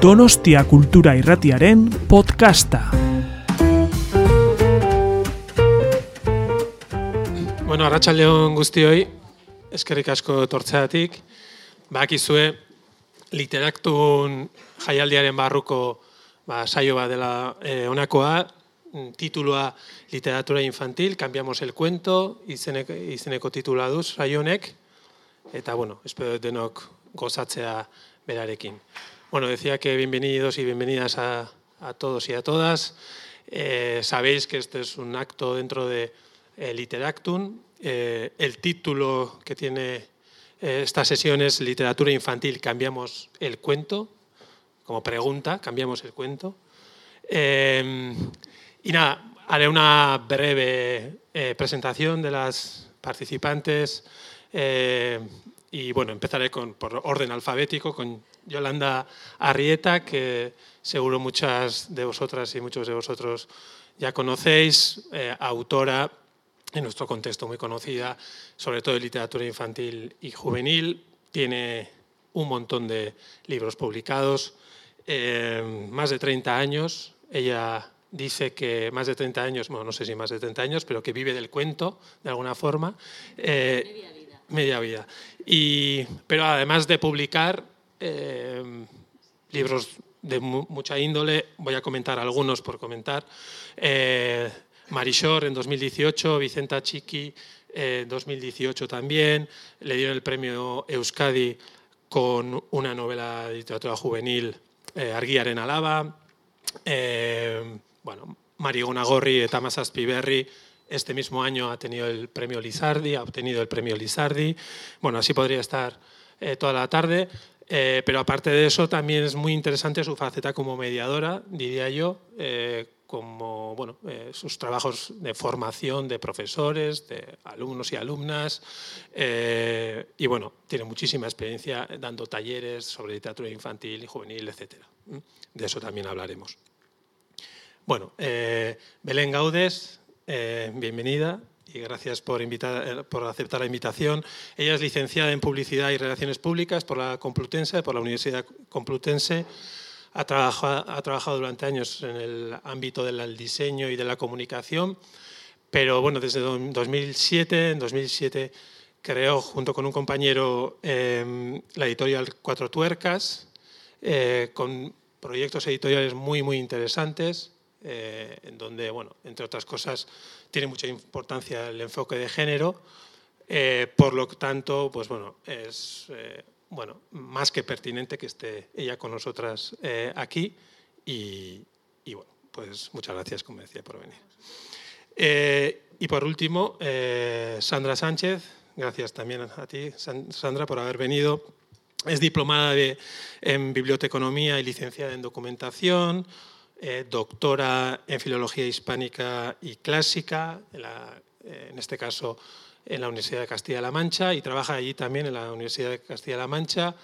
Donostia Kultura Irratiaren podcasta. Bueno, arratsaldeon guztioi, eskerrik asko etortzeatik. Bakizue literaktun jaialdiaren barruko ba, saio bat dela eh, honakoa, titulua literatura infantil, cambiamos el cuento, izeneko, izeneko titula duz saio honek, eta bueno, espero denok gozatzea berarekin. Bueno, decía que bienvenidos y bienvenidas a, todos y a todas. Eh, sabéis que este es un acto dentro de eh, Literactum. Eh, el título que tiene eh, esta sesión es Literatura infantil, cambiamos el cuento. Como pregunta, cambiamos el cuento. Y nada, haré una breve presentación de las participantes. Y bueno, empezaré con, por orden alfabético con Yolanda Arrieta, que seguro muchas de vosotras y muchos de vosotros ya conocéis, eh, autora en nuestro contexto muy conocida, sobre todo de literatura infantil y juvenil. Tiene un montón de libros publicados, eh, más de 30 años. Ella dice que más de 30 años, bueno, no sé si más de 30 años, pero que vive del cuento de alguna forma. Eh, Media vida. media vida. Y, pero además de publicar eh, libros de mu mucha índole, voy a comentar algunos por comentar. Eh, Marishor en 2018, Vicenta Chiqui en 2018 también, le dieron el premio Euskadi con una novela de literatura juvenil, eh, Argiaren Alaba. Eh, bueno, Marigona Gorri, Tamas Aspiberri, este mismo año ha tenido el premio Lizardi, ha obtenido el premio Lizardi. Bueno, así podría estar eh, toda la tarde. Eh, pero aparte de eso, también es muy interesante su faceta como mediadora, diría yo, eh, como bueno, eh, sus trabajos de formación de profesores, de alumnos y alumnas. y bueno, tiene muchísima experiencia dando talleres sobre literatura infantil y juvenil, etc. De eso también hablaremos. Bueno, Belén Gaudes, bienvenida y gracias por, invitar, eh, por aceptar la invitación. Ella es licenciada en Publicidad y Relaciones Públicas por la Complutense, por la Universidad Complutense. Ha trabajado, ha trabajado durante años en el ámbito del diseño y de la comunicación, pero bueno, desde do- 2007, en 2007 creó junto con un compañero eh, la editorial Cuatro Tuercas, eh, con proyectos editoriales muy, muy interesantes, eh, en donde, bueno, entre otras cosas, tiene mucha importancia el enfoque de género. eh, por lo tanto, pues bueno, es eh, bueno, más que pertinente que esté ella con nosotras eh, aquí. Y, y, bueno, pues muchas gracias, como decía, por venir. Eh, y por último, eh, Sandra Sánchez, gracias también a ti, San- Sandra, por haber venido. Es diplomada de- en biblioteconomía y licenciada en documentación, eh, doctora en filología hispánica y clásica, eh, en este caso en la Universidad de Castilla-La Mancha, y trabaja allí también en la Universidad de Castilla-La Mancha,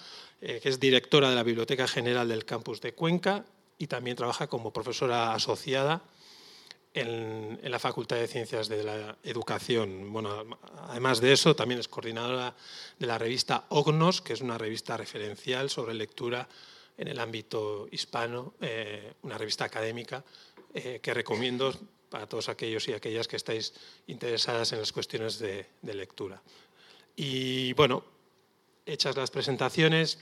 eh, que es directora de la Biblioteca General del Campus de Cuenca, y también trabaja como profesora asociada en, en la Facultad de Ciencias de la Educación. Bueno, además de eso, también es coordinadora de la revista OGNOS, que es una revista referencial sobre lectura en el ámbito hispano, eh, una revista académica eh, que recomiendo para todos aquellos y aquellas que estáis interesadas en las cuestiones de, lectura. Y bueno, hechas las presentaciones,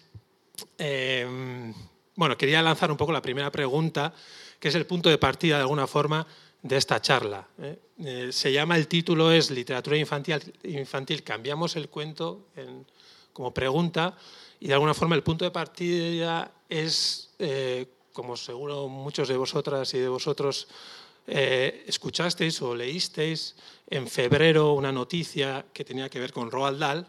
eh, bueno, quería lanzar un poco la primera pregunta, que es el punto de partida de alguna forma de esta charla. se llama, el título es Literatura infantil, infantil cambiamos el cuento en- como pregunta, y de alguna forma el punto de partida es, eh, como seguro muchos de vosotras y de vosotros eh, escuchasteis o leísteis en febrero una noticia que tenía que ver con Roald Dahl,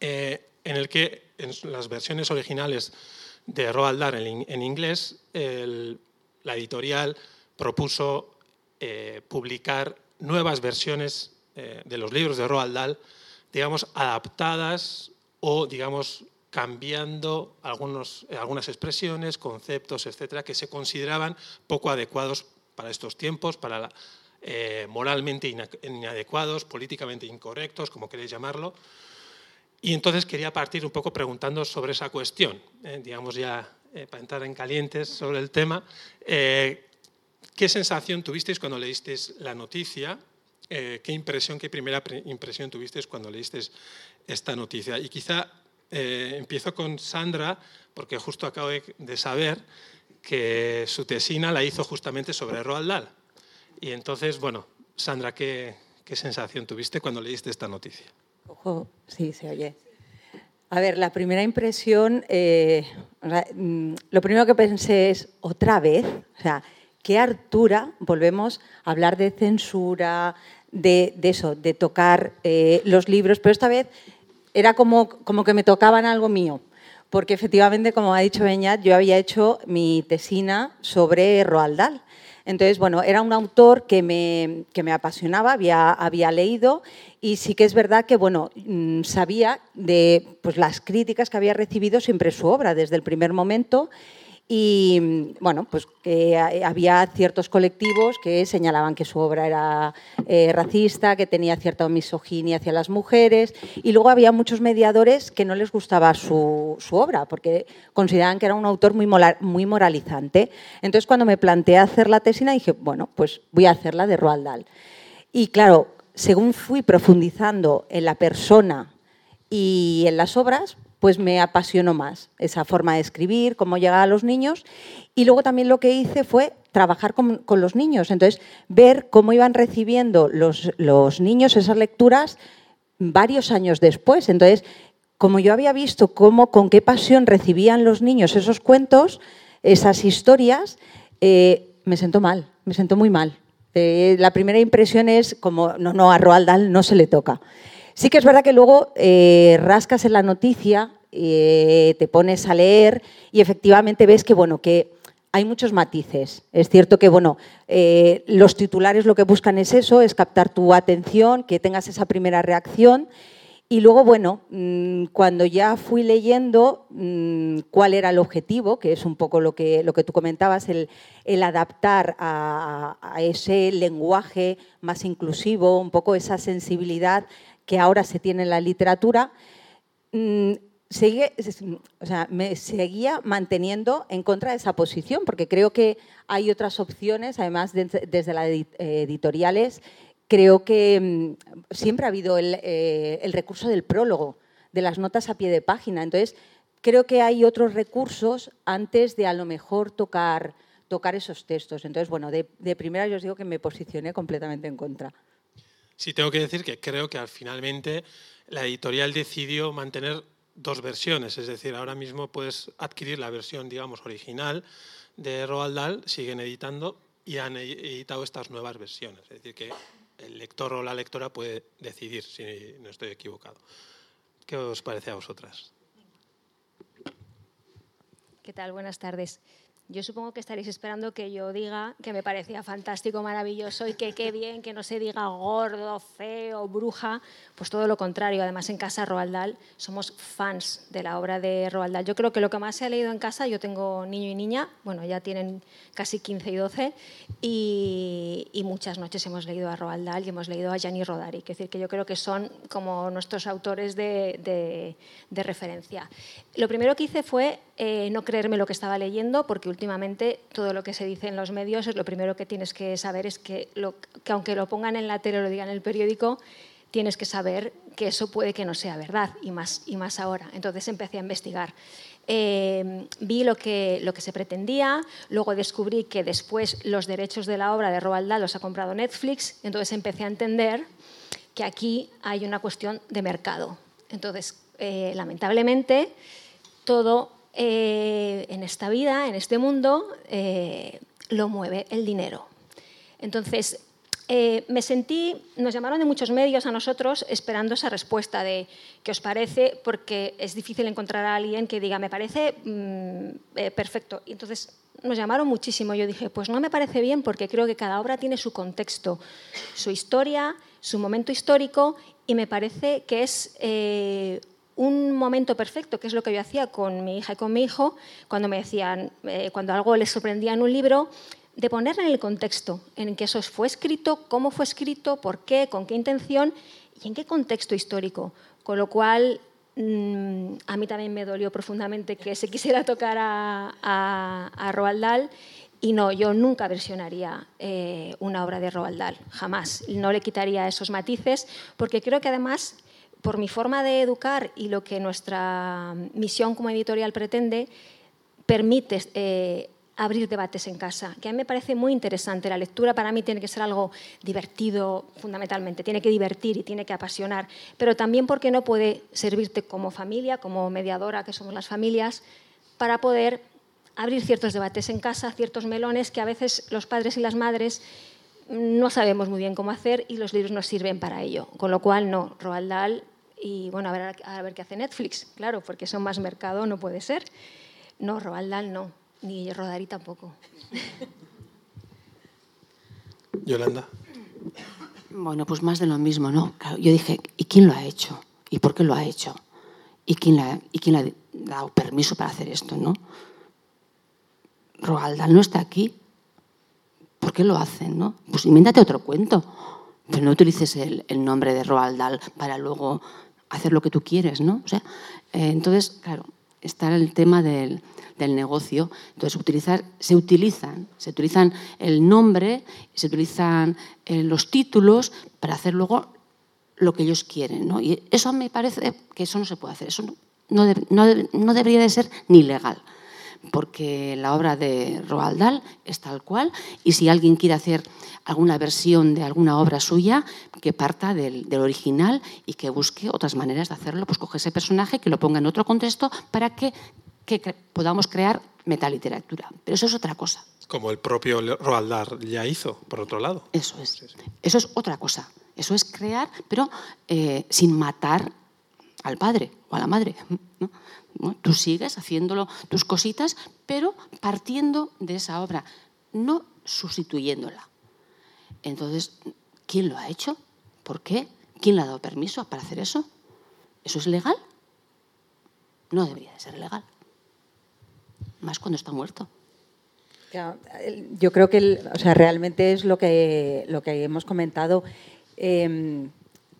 eh, en el que en las versiones originales de Roald Dahl en, in- en inglés, la editorial propuso publicar nuevas versiones de los libros de Roald Dahl, digamos, adaptadas o, digamos, cambiando algunos, eh, algunas expresiones, conceptos, etcétera, que se consideraban poco adecuados para estos tiempos, para eh, moralmente ina- inadecuados, políticamente incorrectos, como queréis llamarlo. Y entonces quería partir un poco preguntando sobre esa cuestión, eh, digamos ya eh, para entrar en calientes sobre el tema, eh, ¿qué sensación tuvisteis cuando leísteis la noticia? ¿Qué impresión, qué primera impresión tuvisteis cuando leísteis esta noticia? Y quizá empiezo con Sandra, porque justo acabo de, saber que su tesina la hizo justamente sobre Roald Dahl. Y entonces, bueno, Sandra, ¿qué, qué sensación tuviste cuando leíste esta noticia? Ojo, sí, se oye. A ver, la primera impresión, eh, mm, lo primero que pensé es, otra vez, o sea, qué hartura, volvemos a hablar de censura, de, eso, de tocar eh, los libros, pero esta vez era como, como que me tocaban algo mío, porque efectivamente, como ha dicho Beñat, yo había hecho mi tesina sobre Roald Dahl. Entonces, bueno, era un autor que me, que me apasionaba, había, había leído y sí que es verdad que, bueno, mm, sabía de pues, las críticas que había recibido siempre su obra desde el primer momento y bueno, pues que había ciertos colectivos que señalaban que su obra era eh, racista, que tenía cierta misoginia hacia las mujeres, y luego había muchos mediadores que no les gustaba su, obra, porque consideraban que era un autor muy, muy moralizante. Entonces, cuando me planteé hacer la tesina, dije, bueno, pues voy a hacerla de Roald Dahl. Y claro, según fui profundizando en la persona y en las obras, pues me apasionó más esa forma de escribir, cómo llegaba a los niños. Y luego también lo que hice fue trabajar con, los niños, entonces ver cómo iban recibiendo los, niños esas lecturas varios años después. Entonces, como yo había visto cómo, con qué pasión recibían los niños esos cuentos, esas historias, eh, me sentó mal, me sentó muy mal. Eh, la primera impresión es como, no, no, a Roald Dahl no se le toca. Sí que es verdad que luego eh, rascas en la noticia, eh, te pones a leer y efectivamente ves que, bueno, que hay muchos matices. Es cierto que bueno, eh, los titulares lo que buscan es eso, es captar tu atención, que tengas esa primera reacción. Y luego, bueno, mm, cuando ya fui leyendo mm, cuál era el objetivo, que es un poco lo que, lo que tú comentabas, el, adaptar a, ese lenguaje más inclusivo, un poco esa sensibilidad que ahora se tiene en la literatura, mm, me seguía manteniendo en contra de esa posición, porque creo que hay otras opciones, además desde las editoriales, creo que mm, siempre ha habido eh, el, recurso del prólogo, de las notas a pie de página. Entonces, creo que hay otros recursos antes de a lo mejor tocar, tocar esos textos. Entonces, bueno, de, de primera yo os digo que me posicioné completamente en contra. Sí, tengo que decir que creo que al finalmente la editorial decidió mantener dos versiones, es decir, ahora mismo puedes adquirir la versión, digamos, original de Roald Dahl, siguen editando y han e-, editado estas nuevas versiones, es decir, que el lector o la lectora puede decidir si no estoy equivocado. ¿Qué os parece a vosotras? ¿Qué tal? Buenas tardes. Yo supongo que estaréis esperando que yo diga que me parecía fantástico, maravilloso y que qué bien que no se diga gordo, feo, bruja. Pues todo lo contrario. Además, en casa Roald Dahl somos fans de la obra de Roald Dahl. Yo creo que lo que más se ha leído en casa, yo tengo niño y niña, bueno, ya tienen casi 15 y 12, y, muchas noches hemos leído a Roald Dahl y hemos leído a Gianni Rodari. Es decir, que yo creo que son como nuestros autores de, de referencia. Lo primero que hice fue eh, no creerme lo que estaba leyendo, porque últimamente todo lo que se dice en los medios, es lo primero que tienes que saber es que, aunque lo pongan en la tele o lo digan en el periódico, tienes que saber que eso puede que no sea verdad, y más, y más ahora. Entonces empecé a investigar. Eh, vi lo que, lo que se pretendía, luego descubrí que después los derechos de la obra de Roald Dahl los ha comprado Netflix, entonces empecé a entender que aquí hay una cuestión de mercado. Entonces, eh, lamentablemente, todo eh, en esta vida, en este mundo, eh, lo mueve el dinero. Entonces, eh, me sentí, nos llamaron de muchos medios a nosotros esperando esa respuesta de qué os parece, porque es difícil encontrar a alguien que diga, me parece mm, perfecto. Entonces nos llamaron muchísimo. Yo dije, pues no me parece bien porque creo que cada obra tiene su contexto, su historia, su momento histórico y me parece que es un momento perfecto, que es lo que yo hacía con mi hija y con mi hijo, cuando me decían, eh, cuando algo les sorprendía en un libro, de poner en el contexto en que eso fue escrito, cómo fue escrito, por qué, con qué intención y en qué contexto histórico. Con lo cual mm, a mí también me dolió profundamente que se quisiera tocar a, a, Roald Dahl y no, yo nunca versionaría eh, una obra de Roald Dahl, jamás. No le quitaría esos matices, porque creo que además, por mi forma de educar y lo que nuestra misión como editorial pretende, permite eh, abrir debates en casa, que a mí me parece muy interesante. La lectura para mí tiene que ser algo divertido fundamentalmente, tiene que divertir y tiene que apasionar, pero también porque no puede servirte como familia, como mediadora que somos las familias, para poder abrir ciertos debates en casa, ciertos melones que a veces los padres y las madres no sabemos muy bien cómo hacer y los libros nos sirven para ello. Con lo cual, no, Roald Dahl y bueno, a ver, a ver qué hace Netflix, claro, porque son más mercado, no puede ser. No, Roald Dahl no. Ni Rodari tampoco. Yolanda. Bueno, pues más de lo mismo, ¿no? yo dije, ¿y quién lo ha hecho? ¿Y por qué lo ha hecho? ¿Y quién, le, ¿Y quién le ha dado permiso para hacer esto, no? Roald Dahl no está aquí. ¿Por qué lo hacen, no? Pues invéntate otro cuento. Pero no utilices el, nombre de Roald Dahl para luego hacer lo que tú quieres, ¿no? O sea, eh, entonces, claro, está el tema del, del negocio. Entonces, utilizar, se, utilizan, se utilizan el nombre, se utilizan eh, los títulos para hacer luego lo que ellos quieren. ¿no? Y eso me parece que eso no se puede hacer. Eso no, no, debería de ser ni legal porque la obra de Roald Dahl es tal cual y si alguien quiere hacer alguna versión de alguna obra suya, que parta del, del, original y que busque otras maneras de hacerlo, pues coge ese personaje, que lo ponga en otro contexto para que que podamos crear metaliteratura. Pero eso es otra cosa. Como el propio Roald Dahl ya hizo, por otro lado. Eso es. Eso es otra cosa. Eso es crear, pero eh, sin matar al padre o a la madre. Tú sigues haciéndolo tus cositas, pero partiendo de esa obra, no sustituyéndola. Entonces, ¿quién lo ha hecho? ¿Por qué? ¿Quién le ha dado permiso para hacer eso? ¿Eso es legal? No debería de ser legal más cuando está muerto. Yo creo que o sea, realmente es lo que, lo que hemos comentado. Em,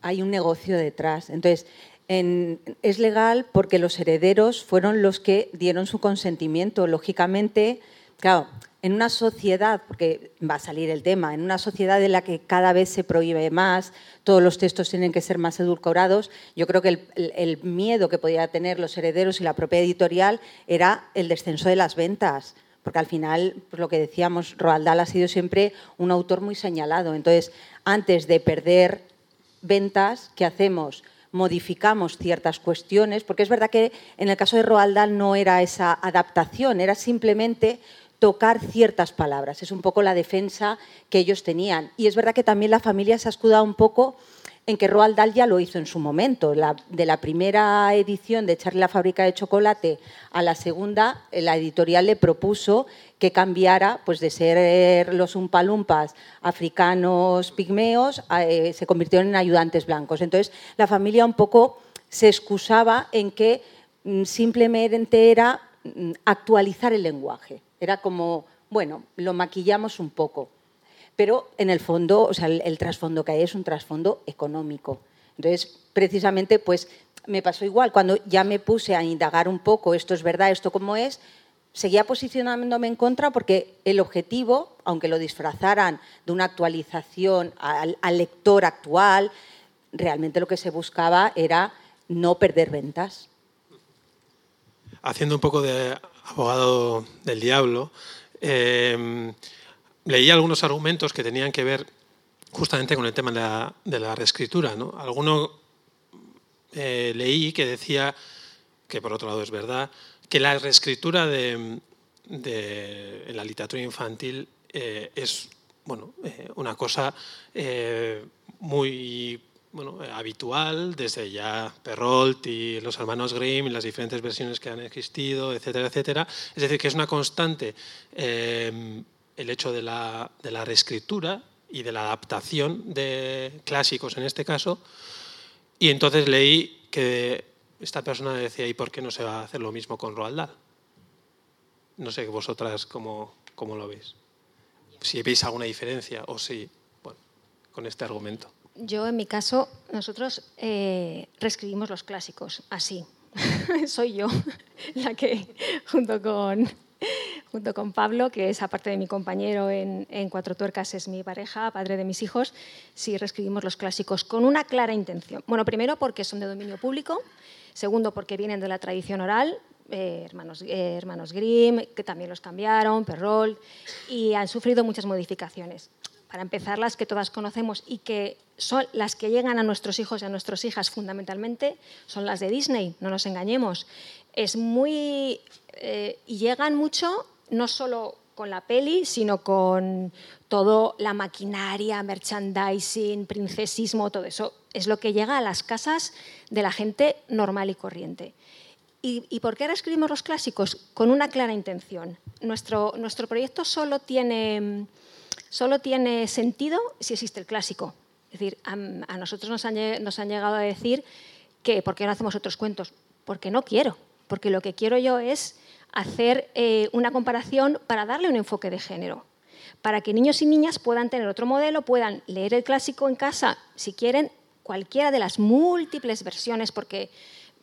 hay un negocio detrás. Entonces, es legal porque los herederos fueron los que dieron su consentimiento. Lógicamente, claro, en una sociedad, porque va a salir el tema, en una sociedad en la que cada vez se prohíbe más, todos los textos tienen que ser más edulcorados, yo creo que el, miedo que podían tener los herederos y la propia editorial era el descenso de las ventas, porque al final, pues lo que decíamos, Roald Dahl ha sido siempre un autor muy señalado. Entonces, antes de perder ventas, ¿qué hacemos? Modificamos ciertas cuestiones, porque es verdad que en el caso de Roald Dahl no era esa adaptación, era simplemente tocar ciertas palabras. Es un poco la defensa que ellos tenían. Y es verdad que también la familia se ha escudado un poco en que Roald Dahl ya lo hizo en su momento. de la primera edición de Charlie la fábrica de chocolate a la segunda, la editorial le propuso que cambiara pues, de ser los umpalumpas africanos pigmeos, eh, se convirtieron en ayudantes blancos. Entonces, la familia un poco se excusaba en que mm, simplemente era mm, actualizar el lenguaje. Era como, bueno, lo maquillamos un poco. Pero en el fondo, o sea, el, trasfondo que hay es un trasfondo económico. Entonces, precisamente, pues me pasó igual. Cuando ya me puse a indagar un poco, esto es verdad, esto cómo es, seguía posicionándome en contra porque el objetivo, aunque lo disfrazaran de una actualización al, lector actual, realmente lo que se buscaba era no perder ventas. Haciendo un poco de abogado del diablo, eh, leí algunos argumentos que tenían que ver justamente con el tema de la, reescritura. ¿no? Alguno eh, leí que decía, que por otro lado es verdad, que la reescritura de, en la literatura infantil eh, es bueno, una cosa muy eh, habitual desde ya Perrault y los hermanos Grimm y las diferentes versiones que han existido, etcétera, etcétera. Es decir, que es una constante eh, el hecho de la, de la, reescritura y de la adaptación de clásicos en este caso. Y entonces leí que esta persona decía, ¿y por qué no se va a hacer lo mismo con Roald Dahl? No sé vosotras cómo, cómo lo veis. Si veis alguna diferencia o si, bueno, con este argumento yo en mi caso, nosotros eh, reescribimos los clásicos, así. Soy yo la que, junto con, junto con Pablo, que es aparte de mi compañero en, Cuatro Tuercas, es mi pareja, padre de mis hijos, sí reescribimos los clásicos con una clara intención. Bueno, primero porque son de dominio público, segundo porque vienen de la tradición oral, eh, hermanos, eh, hermanos Grimm, que también los cambiaron, Perrol, y han sufrido muchas modificaciones. Para empezar, las que todas conocemos y que son las que llegan a nuestros hijos y a nuestras hijas fundamentalmente, son las de Disney, no nos engañemos. Es muy... Eh, y llegan mucho, no solo con la peli, sino con toda la maquinaria, merchandising, princesismo, todo eso. Es lo que llega a las casas de la gente normal y corriente. ¿Y, por qué ahora escribimos los clásicos? Con una clara intención. Nuestro, nuestro proyecto solo tiene, solo tiene sentido si existe el clásico. Es decir, a, nosotros nos han, nos han, llegado a decir que ¿por qué no hacemos otros cuentos? Porque no quiero, porque lo que quiero yo es hacer eh, una comparación para darle un enfoque de género, para que niños y niñas puedan tener otro modelo, puedan leer el clásico en casa, si quieren, cualquiera de las múltiples versiones, porque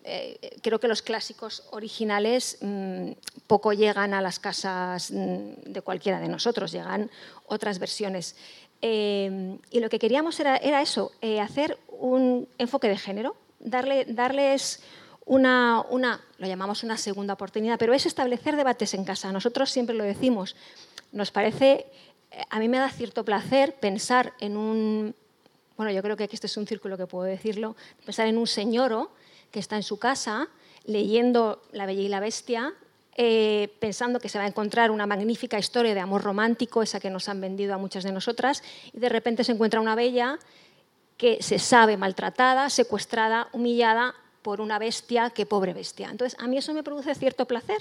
eh, creo que los clásicos originales mm, poco llegan a las casas mm, de cualquiera de nosotros, llegan otras versiones. Eh, y lo que queríamos era, eso, eh, hacer un enfoque de género, darle, darles una, una, lo llamamos una segunda oportunidad, pero es establecer debates en casa. Nosotros siempre lo decimos, nos parece, a mí me da cierto placer pensar en un, bueno, yo creo que este es un círculo que puedo decirlo, pensar en un señoro que está en su casa leyendo La Bella y la Bestia, eh, pensando que se va a encontrar una magnífica historia de amor romántico, esa que nos han vendido a muchas de nosotras, y de repente se encuentra una bella que se sabe maltratada, secuestrada, humillada por una bestia, qué pobre bestia. Entonces, a mí eso me produce cierto placer,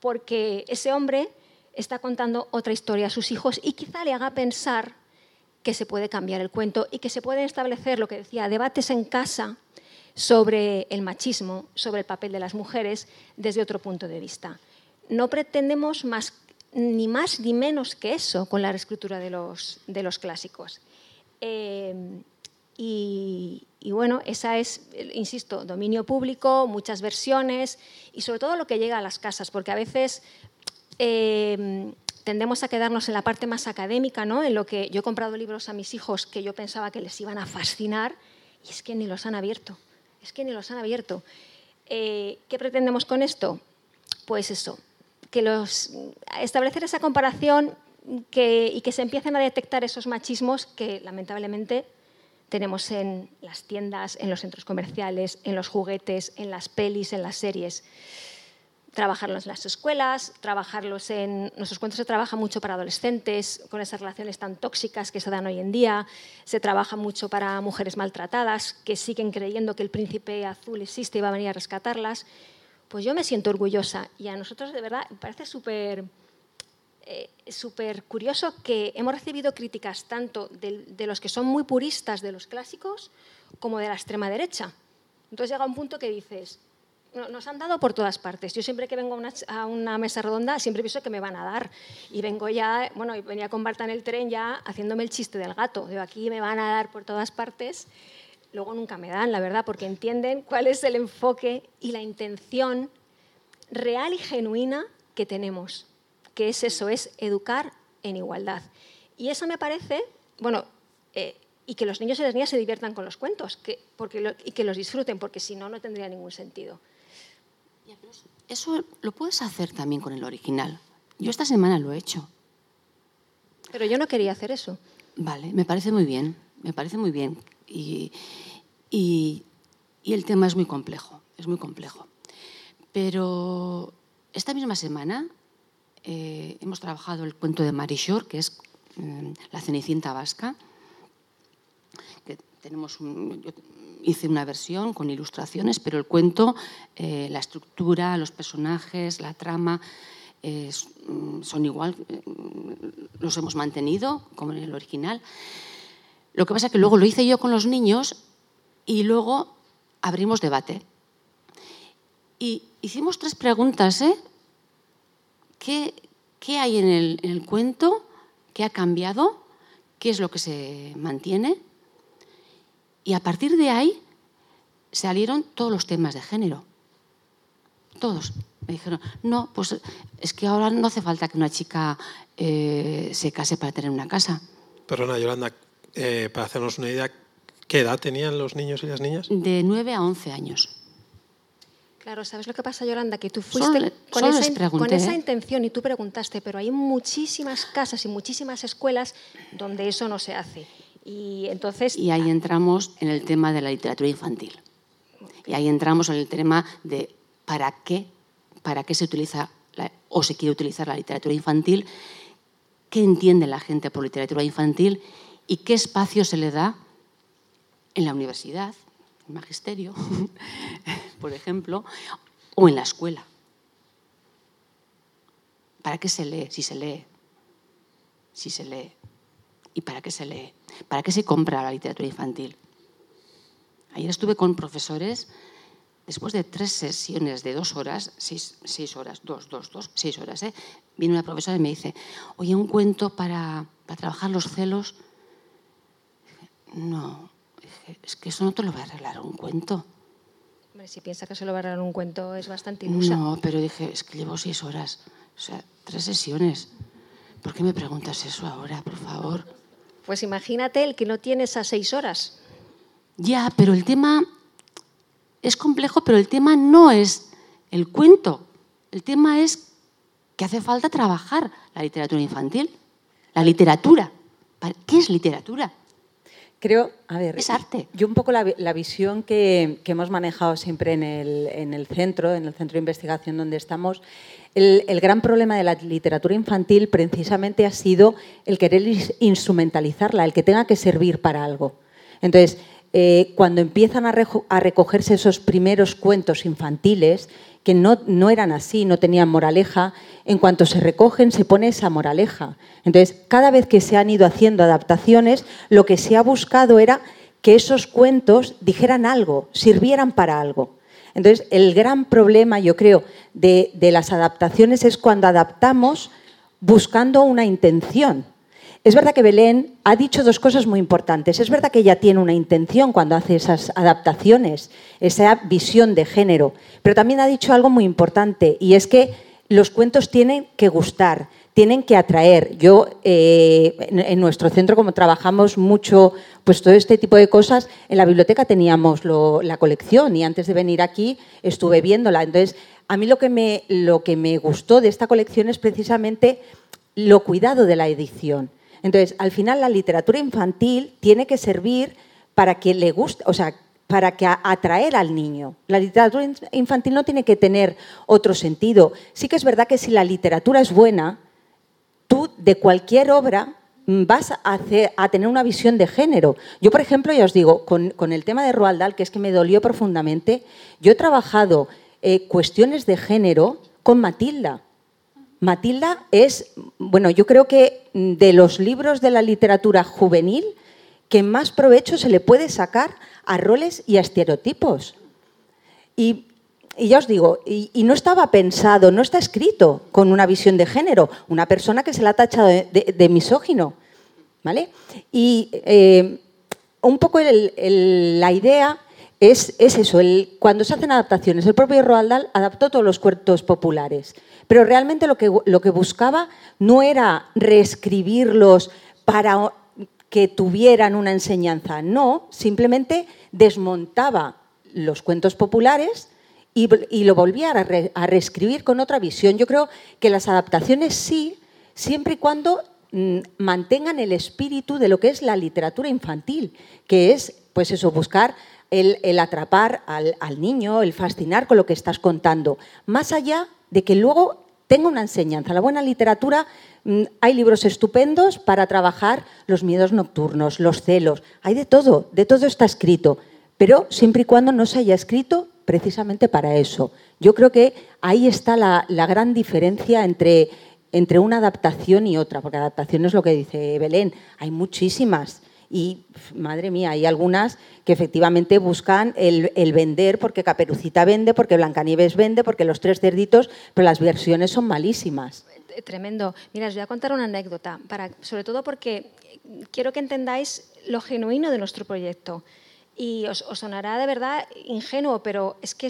porque ese hombre está contando otra historia a sus hijos y quizá le haga pensar que se puede cambiar el cuento y que se pueden establecer, lo que decía, debates en casa sobre el machismo, sobre el papel de las mujeres desde otro punto de vista. No pretendemos más, ni más ni menos que eso con la reescritura de los, de los clásicos. Eh, y, bueno, esa es, insisto, dominio público, muchas versiones y sobre todo lo que llega a las casas, porque a veces eh, tendemos a quedarnos en la parte más académica, ¿no? en lo que yo he comprado libros a mis hijos que yo pensaba que les iban a fascinar y es que ni los han abierto es que ni los han abierto. Eh, ¿Qué pretendemos con esto? Pues eso, que los, establecer esa comparación y que se empiecen a detectar esos machismos que lamentablemente tenemos en las tiendas, en los centros comerciales, en los juguetes, en las pelis, en las series trabajarlos en las escuelas, trabajarlos en... Nuestros cuentos se trabaja mucho para adolescentes, con esas relaciones tan tóxicas que se dan hoy en día, se trabaja mucho para mujeres maltratadas, que siguen creyendo que el príncipe azul existe y va a venir a rescatarlas. Pues yo me siento orgullosa y a nosotros de verdad me parece súper... Eh, súper curioso que hemos recibido críticas tanto de, los que son muy puristas de los clásicos como de la extrema derecha. Entonces llega un punto que dices, nos han dado por todas partes. Yo siempre que vengo a una, mesa redonda, siempre pienso que me van a dar. Y vengo ya, bueno, venía con Barta en el tren ya haciéndome el chiste del gato. Digo, aquí me van a dar por todas partes. Luego nunca me dan, la verdad, porque entienden cuál es el enfoque y la intención real y genuina que tenemos, que es eso, es educar en igualdad. Y eso me parece, bueno, eh, y que los niños y las niñas se diviertan con los cuentos que, porque y que los disfruten, porque si no, no tendría ningún sentido. Eso lo puedes hacer también con el original. Yo esta semana lo he hecho. Pero yo no quería hacer eso. Vale, me parece muy bien, me parece muy bien. Y, y, el tema es muy complejo, es muy complejo. Pero esta misma semana eh, hemos trabajado el cuento de Marichor, que es mm, La Cenicienta Vasca. Tenemos un, hice una versión con ilustraciones, pero el cuento, eh, la estructura, los personajes, la trama, mm, son igual, los hemos mantenido como en el original. Lo que pasa es que luego lo hice yo con los niños y luego abrimos debate. Y hicimos tres preguntas. ¿eh? ¿Qué, ¿Qué, hay en el, en el cuento? ¿Qué ha cambiado? ¿Qué es lo que se mantiene? Y a partir de ahí salieron todos los temas de género. Todos. Me dijeron, no, pues es que ahora no hace falta que una chica eh, se case para tener una casa. Perdona, Yolanda, eh, para hacernos una idea, ¿qué edad tenían los niños y las niñas? De 9 a 11 años. Claro, ¿sabes lo que pasa, Yolanda? Que tú fuiste con, solo esa, les in- pregunté, con esa ¿eh? intención y tú preguntaste, pero hay muchísimas casas y muchísimas escuelas donde eso no se hace. Y entonces, Y ahí entramos en el tema de la literatura infantil. Y ahí entramos en el tema de para qué, para qué se utiliza la- o se quiere utilizar la literatura infantil, qué entiende la gente por literatura infantil y qué espacio se le da en la universidad, magisterio, por ejemplo, o en la escuela. ¿Para qué se lee? Si se lee. Si se lee. ¿Y para qué se lee? ¿Para qué se compra la literatura infantil? Ayer estuve con profesores, después de tres sesiones de dos horas, seis, seis horas, dos, dos, dos, seis horas, ¿eh? viene una profesora y me dice, oye, un cuento para, para trabajar los celos. No, es que eso no te lo va a arreglar un cuento. hombre, si piensa que se lo va a dar un cuento, es bastante ilusa. No, pero dije, es que llevo seis horas, o sea, tres sesiones. ¿Por qué me preguntas eso ahora, por favor? Pues imagínate el que no tiene esas seis horas. Ya, pero el tema es complejo, pero el tema no es el cuento. El tema es que hace falta trabajar la literatura infantil. La literatura. ¿Para- ¿Qué es literatura? Creo, a ver, Es arte. Yo un poco la, la visión que, que hemos manejado siempre en el, en el centro, en el centro de investigación donde estamos, el, el gran problema de la literatura infantil precisamente ha sido el querer instrumentalizarla, el que tenga que servir para algo. Entonces, eh, cuando empiezan a, recogerse esos primeros cuentos infantiles, que no, no eran así, no tenían moraleja, en cuanto se recogen se pone esa moraleja. Entonces, cada vez que se han ido haciendo adaptaciones, lo que se ha buscado era que esos cuentos dijeran algo, sirvieran para algo. Entonces, el gran problema, yo creo, de, de las adaptaciones es cuando adaptamos buscando una intención. Es verdad que Belén ha dicho dos cosas muy importantes. Es verdad que ella tiene una intención cuando hace esas adaptaciones, esa visión de género, pero también ha dicho algo muy importante y es que los cuentos tienen que gustar, tienen que atraer. Yo, eh, en, nuestro centro, como trabajamos mucho, pues todo este tipo de cosas, en la biblioteca teníamos la colección y antes de venir aquí estuve viéndola. Entonces, a mí lo que, me, lo que me gustó de esta colección es precisamente lo cuidado de la edición. Entonces, al final la literatura infantil tiene que servir para que le guste, o sea, para que atraer al niño. La literatura in- infantil no tiene que tener otro sentido. Sí que es verdad que si la literatura es buena, tú de cualquier obra mm, vas a, hacer- a tener una visión de género. Yo, por ejemplo, ya os digo, con, con el tema de Roald Dahl, que es que me dolió profundamente, yo he trabajado eh, cuestiones de género con Matilda. Matilda es, bueno, yo creo que de los libros de la literatura juvenil que más provecho se le puede sacar a roles y a estereotipos. Y, ya os digo, y, no estaba pensado, no está escrito con una visión de género, una persona que se la ha tachado de, misógino. ¿Vale? Y eh, un poco la idea es, es eso, cuando se hacen adaptaciones, el propio Roald Dahl adaptó todos los cuentos populares, pero realmente lo que, lo que buscaba no era reescribirlos para que tuvieran una enseñanza, no, simplemente desmontaba los cuentos populares y, lo volvía a reescribir con otra visión. Yo creo que las adaptaciones sí, siempre y cuando mm, mantengan el espíritu de lo que es la literatura infantil, que es, pues eso, buscar el, atrapar al, al niño, el fascinar con lo que estás contando, más allá de que luego tenga una enseñanza. La buena literatura, mm, hay libros estupendos para trabajar los miedos nocturnos, los celos, hay de todo, de todo está escrito, pero siempre y cuando no se haya escrito precisamente para eso. Yo creo que ahí está la, la gran diferencia entre, entre una adaptación y otra, porque adaptación es lo que dice Belén, hay muchísimas. Y, madre mía, hay algunas que efectivamente buscan el, el vender, porque Caperucita vende, porque Blancanieves vende, porque los tres cerditos, pero las versiones son malísimas. Eh, Tremendo. Mira, os voy a contar una anécdota, para, sobre todo porque quiero que entendáis lo genuino de nuestro proyecto. Y os, sonará de verdad ingenuo, pero es que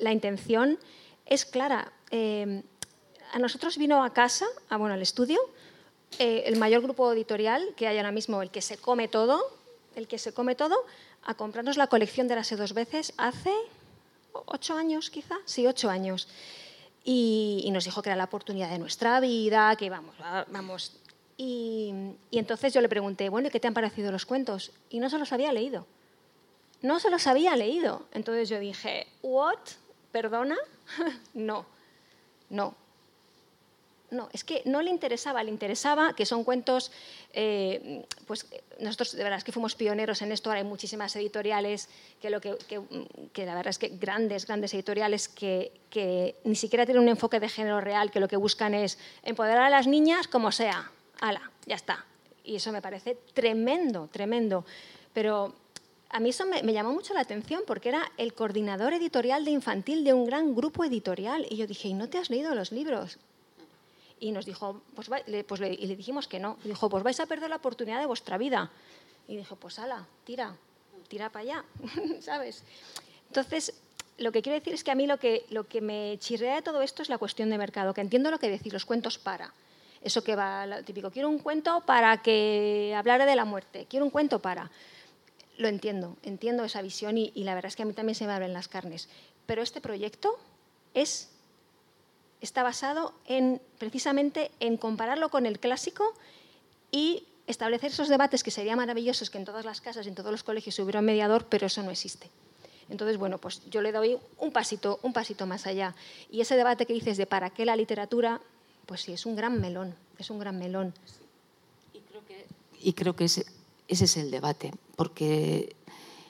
la intención es clara. Eh, a nosotros vino a casa, a, bueno, al estudio, eh, el mayor grupo editorial que hay ahora mismo, el que se come todo, el que se come todo, a comprarnos la colección de las dos veces hace ocho años quizá, sí, ocho años. Y, nos dijo que era la oportunidad de nuestra vida, que vamos, vamos. Y, y entonces yo le pregunté, bueno, ¿y qué te han parecido los cuentos? Y no se los había leído no se los había leído. Entonces yo dije, ¿what? ¿Perdona? no, no. No, es que no le interesaba, le interesaba que son cuentos, eh, pues nosotros de verdad es que fuimos pioneros en esto, ahora hay muchísimas editoriales, que, lo que, que, la verdad es que grandes, grandes editoriales que, que, ni siquiera tienen un enfoque de género real, que lo que buscan es empoderar a las niñas como sea, ala, ya está. Y eso me parece tremendo, tremendo. Pero a mí eso me, llamó mucho la atención porque era el coordinador editorial de infantil de un gran grupo editorial. Y yo dije, ¿y no te has leído los libros? Y nos dijo, pues, pues le, y le dijimos que no. Y dijo, pues vais a perder la oportunidad de vuestra vida. Y dijo, pues ala, tira, tira para allá, ¿sabes? Entonces, lo que quiero decir es que a mí lo que, lo que me chirrea de todo esto es la cuestión de mercado, que entiendo lo que decís, los cuentos para. Eso que va, típico, quiero un cuento para que hablara de la muerte, quiero un cuento para lo entiendo, entiendo esa visión y, la verdad es que a mí también se me abren las carnes. Pero este proyecto es, está basado en, precisamente en compararlo con el clásico y establecer esos debates que sería maravillosos que en todas las casas, en todos los colegios hubiera un mediador, pero eso no existe. Entonces, bueno, pues yo le doy un pasito, un pasito más allá. Y ese debate que dices de para qué la literatura, pues sí, es un gran melón, es un gran melón. Y creo que, y creo que es ese es el debate, porque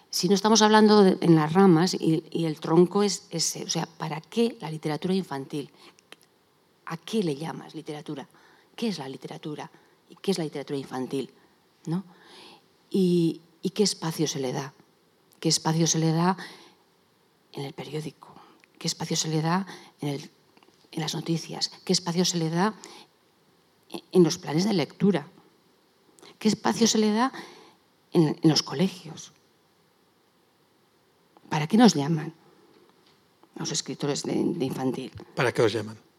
si no estamos hablando en las ramas y, el tronco es ese, o sea, ¿para qué la literatura infantil? ¿A qué le llamas literatura? ¿Qué es la literatura? ¿Y qué es la literatura infantil? ¿No? Y, qué espacio se le da? ¿Qué espacio se le da en el periódico? ¿Qué espacio se le da en, las noticias? ¿Qué espacio se le da en los planes de lectura? ¿Qué espacio se le da en, los colegios? ¿Para qué nos llaman los escritores de, infantil? ¿Para qué os llaman?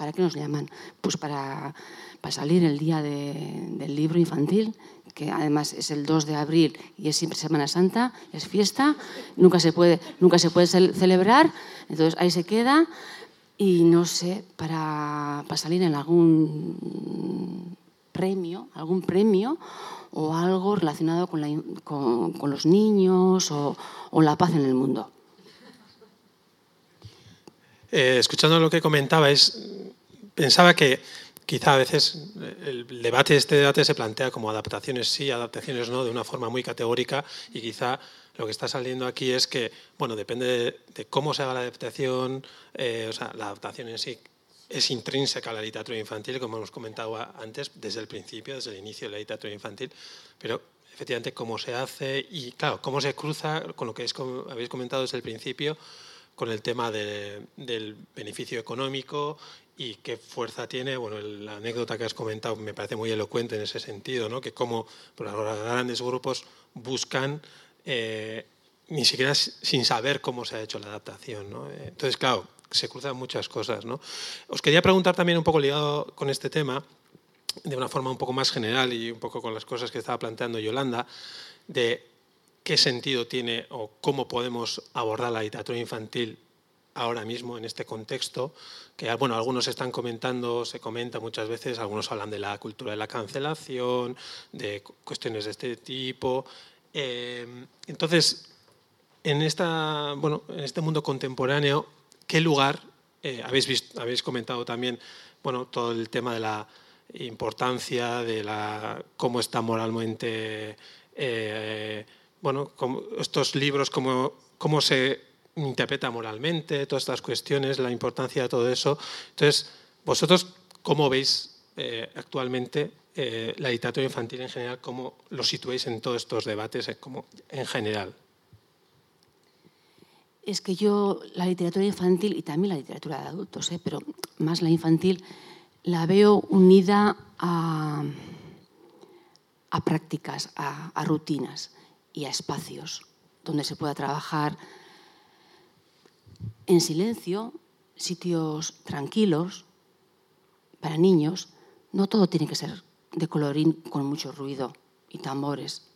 ¿Para qué nos llaman? Pues para, para salir el día del libro infantil, que además es el 2 de abril y es siempre Semana Santa, es fiesta, nunca se puede, nunca se puede celebrar, entonces ahí se queda y no sé, para, para salir en algún premio, algún premio o algo relacionado con, los niños o, la paz en el mundo. Eh, escuchando lo que comentabais, pensaba que quizá a veces el debate, este debate se plantea como adaptaciones sí, adaptaciones no, de una forma muy categórica y quizá lo que está saliendo aquí es que, bueno, depende de, cómo se haga la adaptación, eh, o sea, la adaptación en sí es intrínseca a la literatura infantil, como hemos comentado antes, desde el principio, desde el inicio de la literatura infantil, pero efectivamente cómo se hace y, claro, cómo se cruza con lo que habéis comentado desde el principio, con el tema del beneficio económico y qué fuerza tiene. Bueno, la anécdota que has comentado me parece muy elocuente en ese sentido, ¿no? que cómo los grandes grupos buscan... Eh, ni siquiera sin saber cómo se ha hecho la adaptación. ¿no? Entonces, claro, se cruzan muchas cosas. ¿no? Os quería preguntar también un poco ligado con este tema, de una forma un poco más general y un poco con las cosas que estaba planteando Yolanda, de qué sentido tiene o cómo podemos abordar la literatura infantil ahora mismo en este contexto, que bueno, algunos están comentando, se comenta muchas veces, algunos hablan de la cultura de la cancelación, de cuestiones de este tipo. Eh, entonces, en, esta, bueno, en este mundo contemporáneo, ¿Qué lugar eh, habéis, habéis comentado también bueno, todo el tema de la importancia, de la, cómo está moralmente, eh, bueno, estos libros, cómo, cómo se interpreta moralmente, todas estas cuestiones, la importancia de todo eso. Entonces, vosotros, ¿cómo veis eh, actualmente la literatura infantil en general? ¿Cómo lo situáis en todos estos debates como en general? Es que yo la literatura infantil y también la literatura de adultos, ¿eh? pero más la infantil, la veo unida a, prácticas, a, rutinas y a espacios. donde se pueda trabajar en silencio, sitios tranquilos para niños. No todo tiene que ser de colorín con mucho ruido y tambores.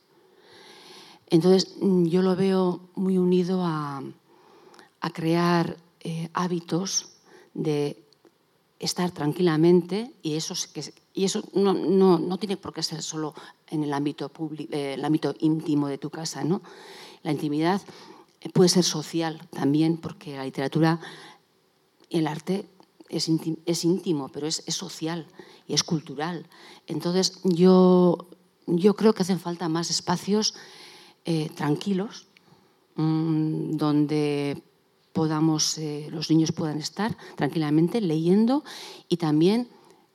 Entonces, mm, yo lo veo muy unido a, crear eh, hábitos de estar tranquilamente y eso, y eso no, tiene por qué ser solo en el ámbito, eh, el ámbito íntimo de tu casa. ¿no? La intimidad puede ser social también, porque la literatura y el arte es, íntimo, pero es, social y es cultural. Entonces, yo, yo creo que hacen falta más espacios eh, tranquilos, mm, donde podamos, eh, los niños puedan estar tranquilamente leyendo y también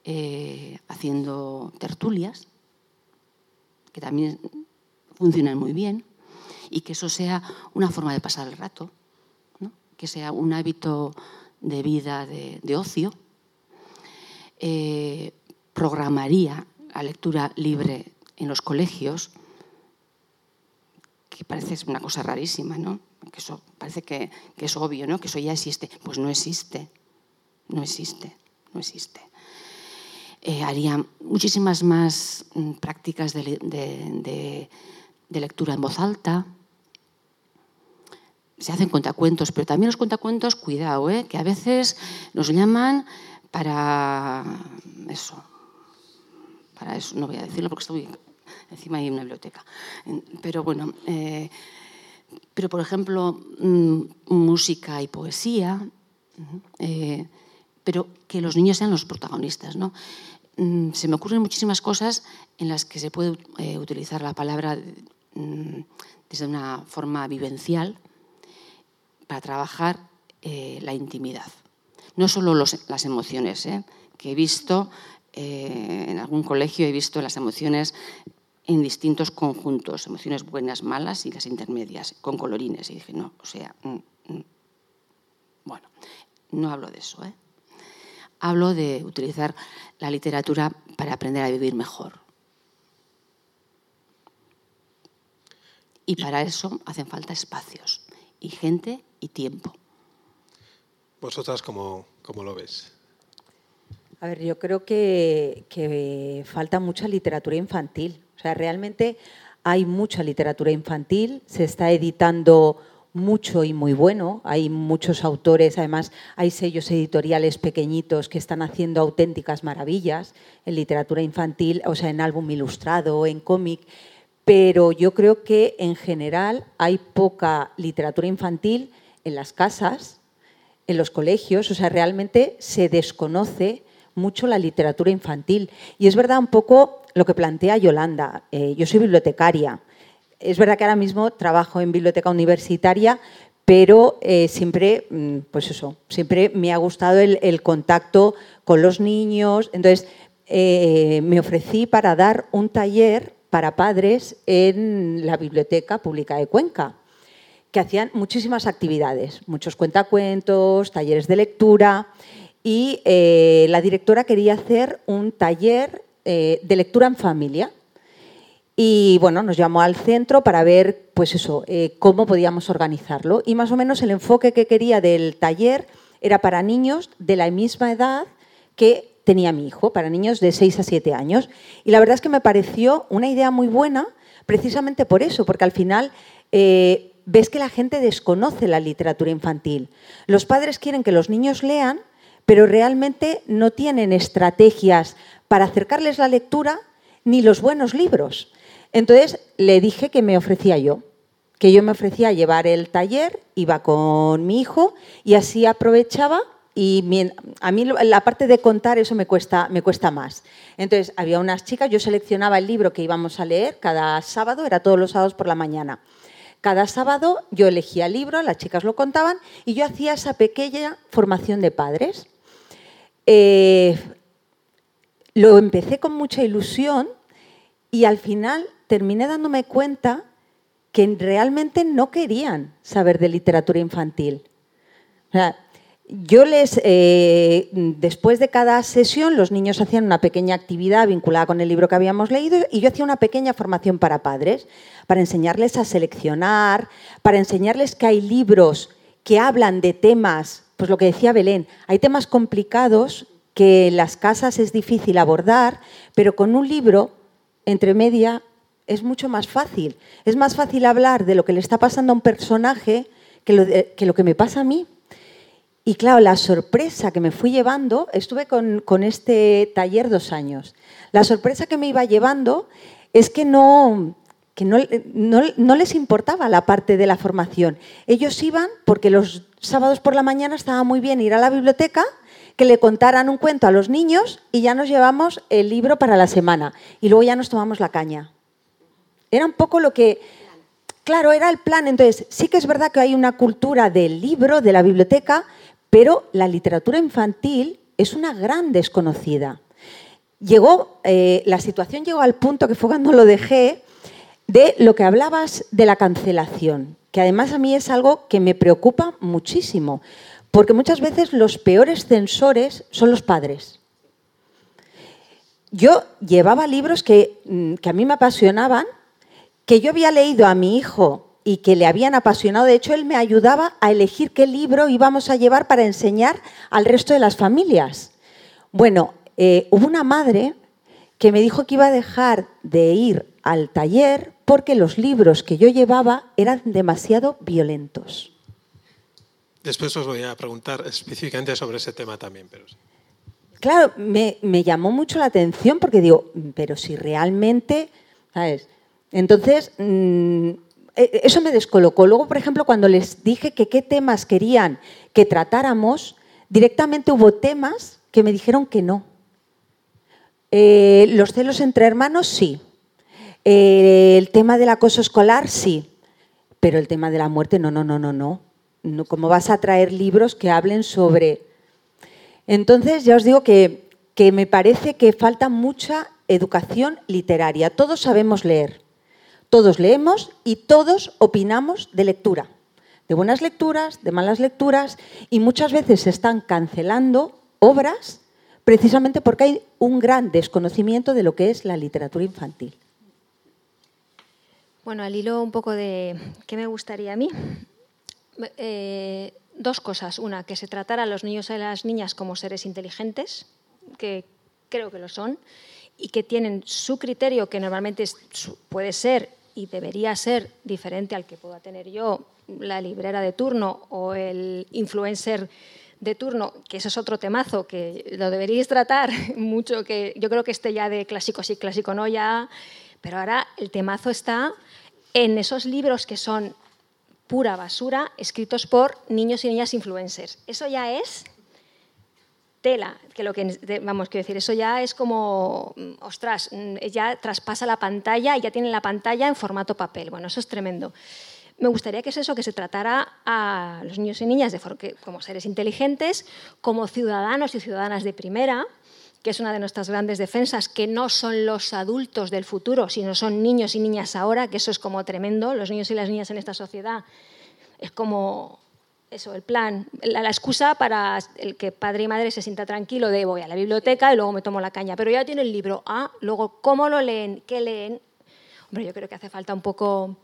eh, haciendo tertulias, que también funcionan muy bien, y que eso sea una forma de pasar el rato, que sea un hábito de vida de, ocio. programaría la lectura libre en los colegios que parece una cosa rarísima, ¿no? Que eso parece que, es obvio, ¿no? Que eso ya existe. Pues no existe, no existe, no existe. Eh, haría muchísimas más mm, prácticas de, lectura en voz alta. Se hacen cuentacuentos, pero también los cuentacuentos, cuidado, ¿eh? que a veces nos llaman para eso. Para eso, no voy a decirlo porque estoy encima hay una biblioteca. Pero bueno, eh, pero por ejemplo, mm, música y poesía, eh, pero que los niños sean los protagonistas. ¿no? Mm, se me ocurren muchísimas cosas en las que se puede eh, utilizar la palabra mm, desde una forma vivencial para trabajar la intimidad. No solo las emociones, que he visto en algún colegio, he visto las emociones en distintos conjuntos, emociones buenas, malas y las intermedias, con colorines. Y dije, no, o sea, mm". bueno, no hablo de eso. ¿eh? Hablo de utilizar la literatura para aprender a vivir mejor. Y para eso hacen falta espacios y gente y tiempo. ¿Vosotras cómo, cómo lo ves? A ver, yo creo que, que falta mucha literatura infantil. O sea, realmente hay mucha literatura infantil, se está editando mucho y muy bueno. Hay muchos autores, además hay sellos editoriales pequeñitos que están haciendo auténticas maravillas en literatura infantil, o sea, en álbum ilustrado, en cómic. Pero yo creo que en general hay poca literatura infantil en las casas, en los colegios, o sea, realmente se desconoce mucho la literatura infantil. Y es verdad un poco lo que plantea Yolanda. Eh, yo soy bibliotecaria. Es verdad que ahora mismo trabajo en biblioteca universitaria, pero eh, siempre, mm, pues eso, siempre me ha gustado el, contacto con los niños. Entonces, eh, me ofrecí para dar un taller para padres en la Biblioteca Pública de Cuenca, que hacían muchísimas actividades, muchos cuentacuentos, talleres de lectura, y la directora quería hacer un taller eh, de lectura en familia. Y bueno, nos llamó al centro para ver, pues eso, eh, cómo podíamos organizarlo. Y más o menos el enfoque que quería del taller era para niños de la misma edad que tenía mi hijo, para niños de 6 a 7 años. Y la verdad es que me pareció una idea muy buena, precisamente por eso, porque al final eh, ves que la gente desconoce la literatura infantil. Los padres quieren que los niños lean, pero realmente no tienen estrategias para acercarles la lectura ni los buenos libros. Entonces le dije que me ofrecía yo, que yo me ofrecía a llevar el taller, iba con mi hijo y así aprovechaba y a mí la parte de contar eso me cuesta, me cuesta más. Entonces había unas chicas, yo seleccionaba el libro que íbamos a leer cada sábado, era todos los sábados por la mañana. Cada sábado yo elegía el libro, las chicas lo contaban y yo hacía esa pequeña formación de padres. Eh, lo empecé con mucha ilusión y al final terminé dándome cuenta que realmente no querían saber de literatura infantil. yo les, eh, después de cada sesión, los niños hacían una pequeña actividad vinculada con el libro que habíamos leído y yo hacía una pequeña formación para padres, para enseñarles a seleccionar, para enseñarles que hay libros que hablan de temas, pues lo que decía Belén, hay temas complicados que en las casas es difícil abordar, pero con un libro, entre media, es mucho más fácil. Es más fácil hablar de lo que le está pasando a un personaje que lo, que, me pasa a mí. Y claro, la sorpresa que me fui llevando, estuve con, este taller dos años, la sorpresa que me iba llevando es que no, que no, no, les importaba la parte de la formación. Ellos iban porque los sábados por la mañana estaba muy bien ir a la biblioteca, que le contaran un cuento a los niños y ya nos llevamos el libro para la semana. Y luego ya nos tomamos la caña. Era un poco lo que... Claro, era el plan. Entonces, sí que es verdad que hay una cultura del libro, de la biblioteca, pero la literatura infantil es una gran desconocida. Llegó, eh, la situación llegó al punto que fue cuando lo dejé, de lo que hablabas de la cancelación, que además a mí es algo que me preocupa muchísimo, porque muchas veces los peores censores son los padres. Yo llevaba libros que, mm, que a mí me apasionaban que yo había leído a mi hijo y que le habían apasionado. De hecho, él me ayudaba a elegir qué libro íbamos a llevar para enseñar al resto de las familias. Bueno, eh, hubo una madre que me dijo que iba a dejar de ir al taller porque los libros que yo llevaba eran demasiado violentos. Después os voy a preguntar específicamente sobre ese tema también, pero Claro, me, llamó mucho la atención porque digo, pero si realmente, ¿sabes? Entonces, mm, e, eso me descolocó. Luego, por ejemplo, cuando les dije que qué temas querían que tratáramos, directamente hubo temas que me dijeron que no. Eh, los celos entre hermanos, sí. Eh, el tema del acoso escolar, sí. Pero el tema de la muerte, no, no, no, no, no. No ¿Cómo vas a traer libros que hablen sobre...? Entonces, ya os digo que, que me parece que falta mucha educación literaria. Todos sabemos leer todos leemos y todos opinamos de lectura, de buenas lecturas, de malas lecturas, y muchas veces se están cancelando obras precisamente porque hay un gran desconocimiento de lo que es la literatura infantil. Bueno, al hilo un poco de qué me gustaría a mí, eh, dos cosas. Una, que se tratara a los niños y las niñas como seres inteligentes, que creo que lo son, y que tienen su criterio, que normalmente puede ser y debería ser diferente al que pueda tener yo, la librera de turno o el influencer de turno, que eso es otro temazo que lo deberíais tratar mucho, que yo creo que este ya de clásico sí, clásico no ya, pero ahora el temazo está en esos libros que son pura basura escritos por niños y niñas influencers. Eso ya es tela, que lo que vamos quiero decir, eso ya es como, mm, ostras, mm, ya traspasa la pantalla y ya tiene la pantalla en formato papel. Bueno, eso es tremendo. Me gustaría que es eso, que se tratara a los niños y niñas de como seres inteligentes, como ciudadanos y ciudadanas de primera, que es una de nuestras grandes defensas, que no son los adultos del futuro, sino son niños y niñas ahora, que eso es como tremendo. Los niños y las niñas en esta sociedad es como eso, el plan, la, excusa para el que padre y madre se sienta tranquilo de voy a la biblioteca y luego me tomo la caña. Pero ya tiene el libro. Ah, luego, ¿cómo lo leen? ¿Qué leen? Hombre, yo creo que hace falta un poco,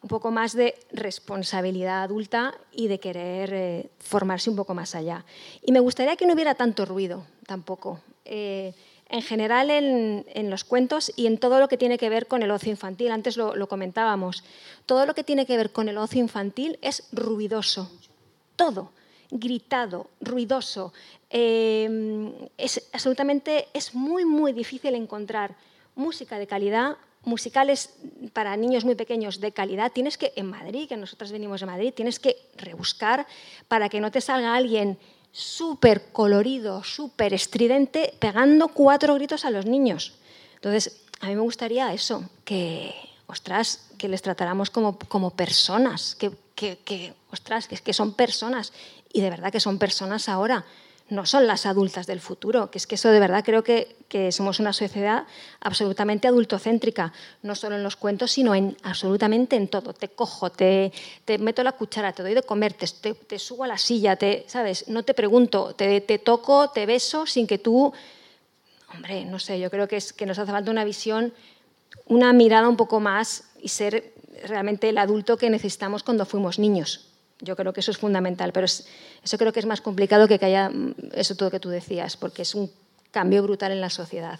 un poco más de responsabilidad adulta y de querer eh, formarse un poco más allá. Y me gustaría que no hubiera tanto ruido tampoco. Eh, en general en, los cuentos y en todo lo que tiene que ver con el ocio infantil. Antes lo, comentábamos. Todo lo que tiene que ver con el ocio infantil es ruidoso todo, gritado, ruidoso. Em, es absolutamente, es muy, muy difícil encontrar música de calidad, musicales para niños muy pequeños de calidad. Tienes que, en Madrid, que nosotros venimos de Madrid, tienes que rebuscar para que no te salga alguien súper colorido, súper estridente, pegando cuatro gritos a los niños. Entonces, a mí me gustaría eso, que, ostras, que les tratáramos como, como personas, que, que, ostras, que, que son personas y de verdad que son personas ahora. No son las adultas del futuro, que es que eso de verdad creo que, somos una sociedad absolutamente adultocéntrica, no solo en los cuentos, sino en absolutamente en todo. Te cojo, te, te meto la cuchara, te doy de comer, te, te, subo a la silla, te, ¿sabes? No te pregunto, te, te toco, te beso sin que tú... Hombre, no sé, yo creo que, es, que nos hace falta una visión, una mirada un poco más y ser realmente el adulto que necesitamos cuando fuimos niños. Yo creo que eso es fundamental, pero eso creo que es más complicado que que haya mm, eso todo que tú decías, porque es un cambio brutal en la sociedad.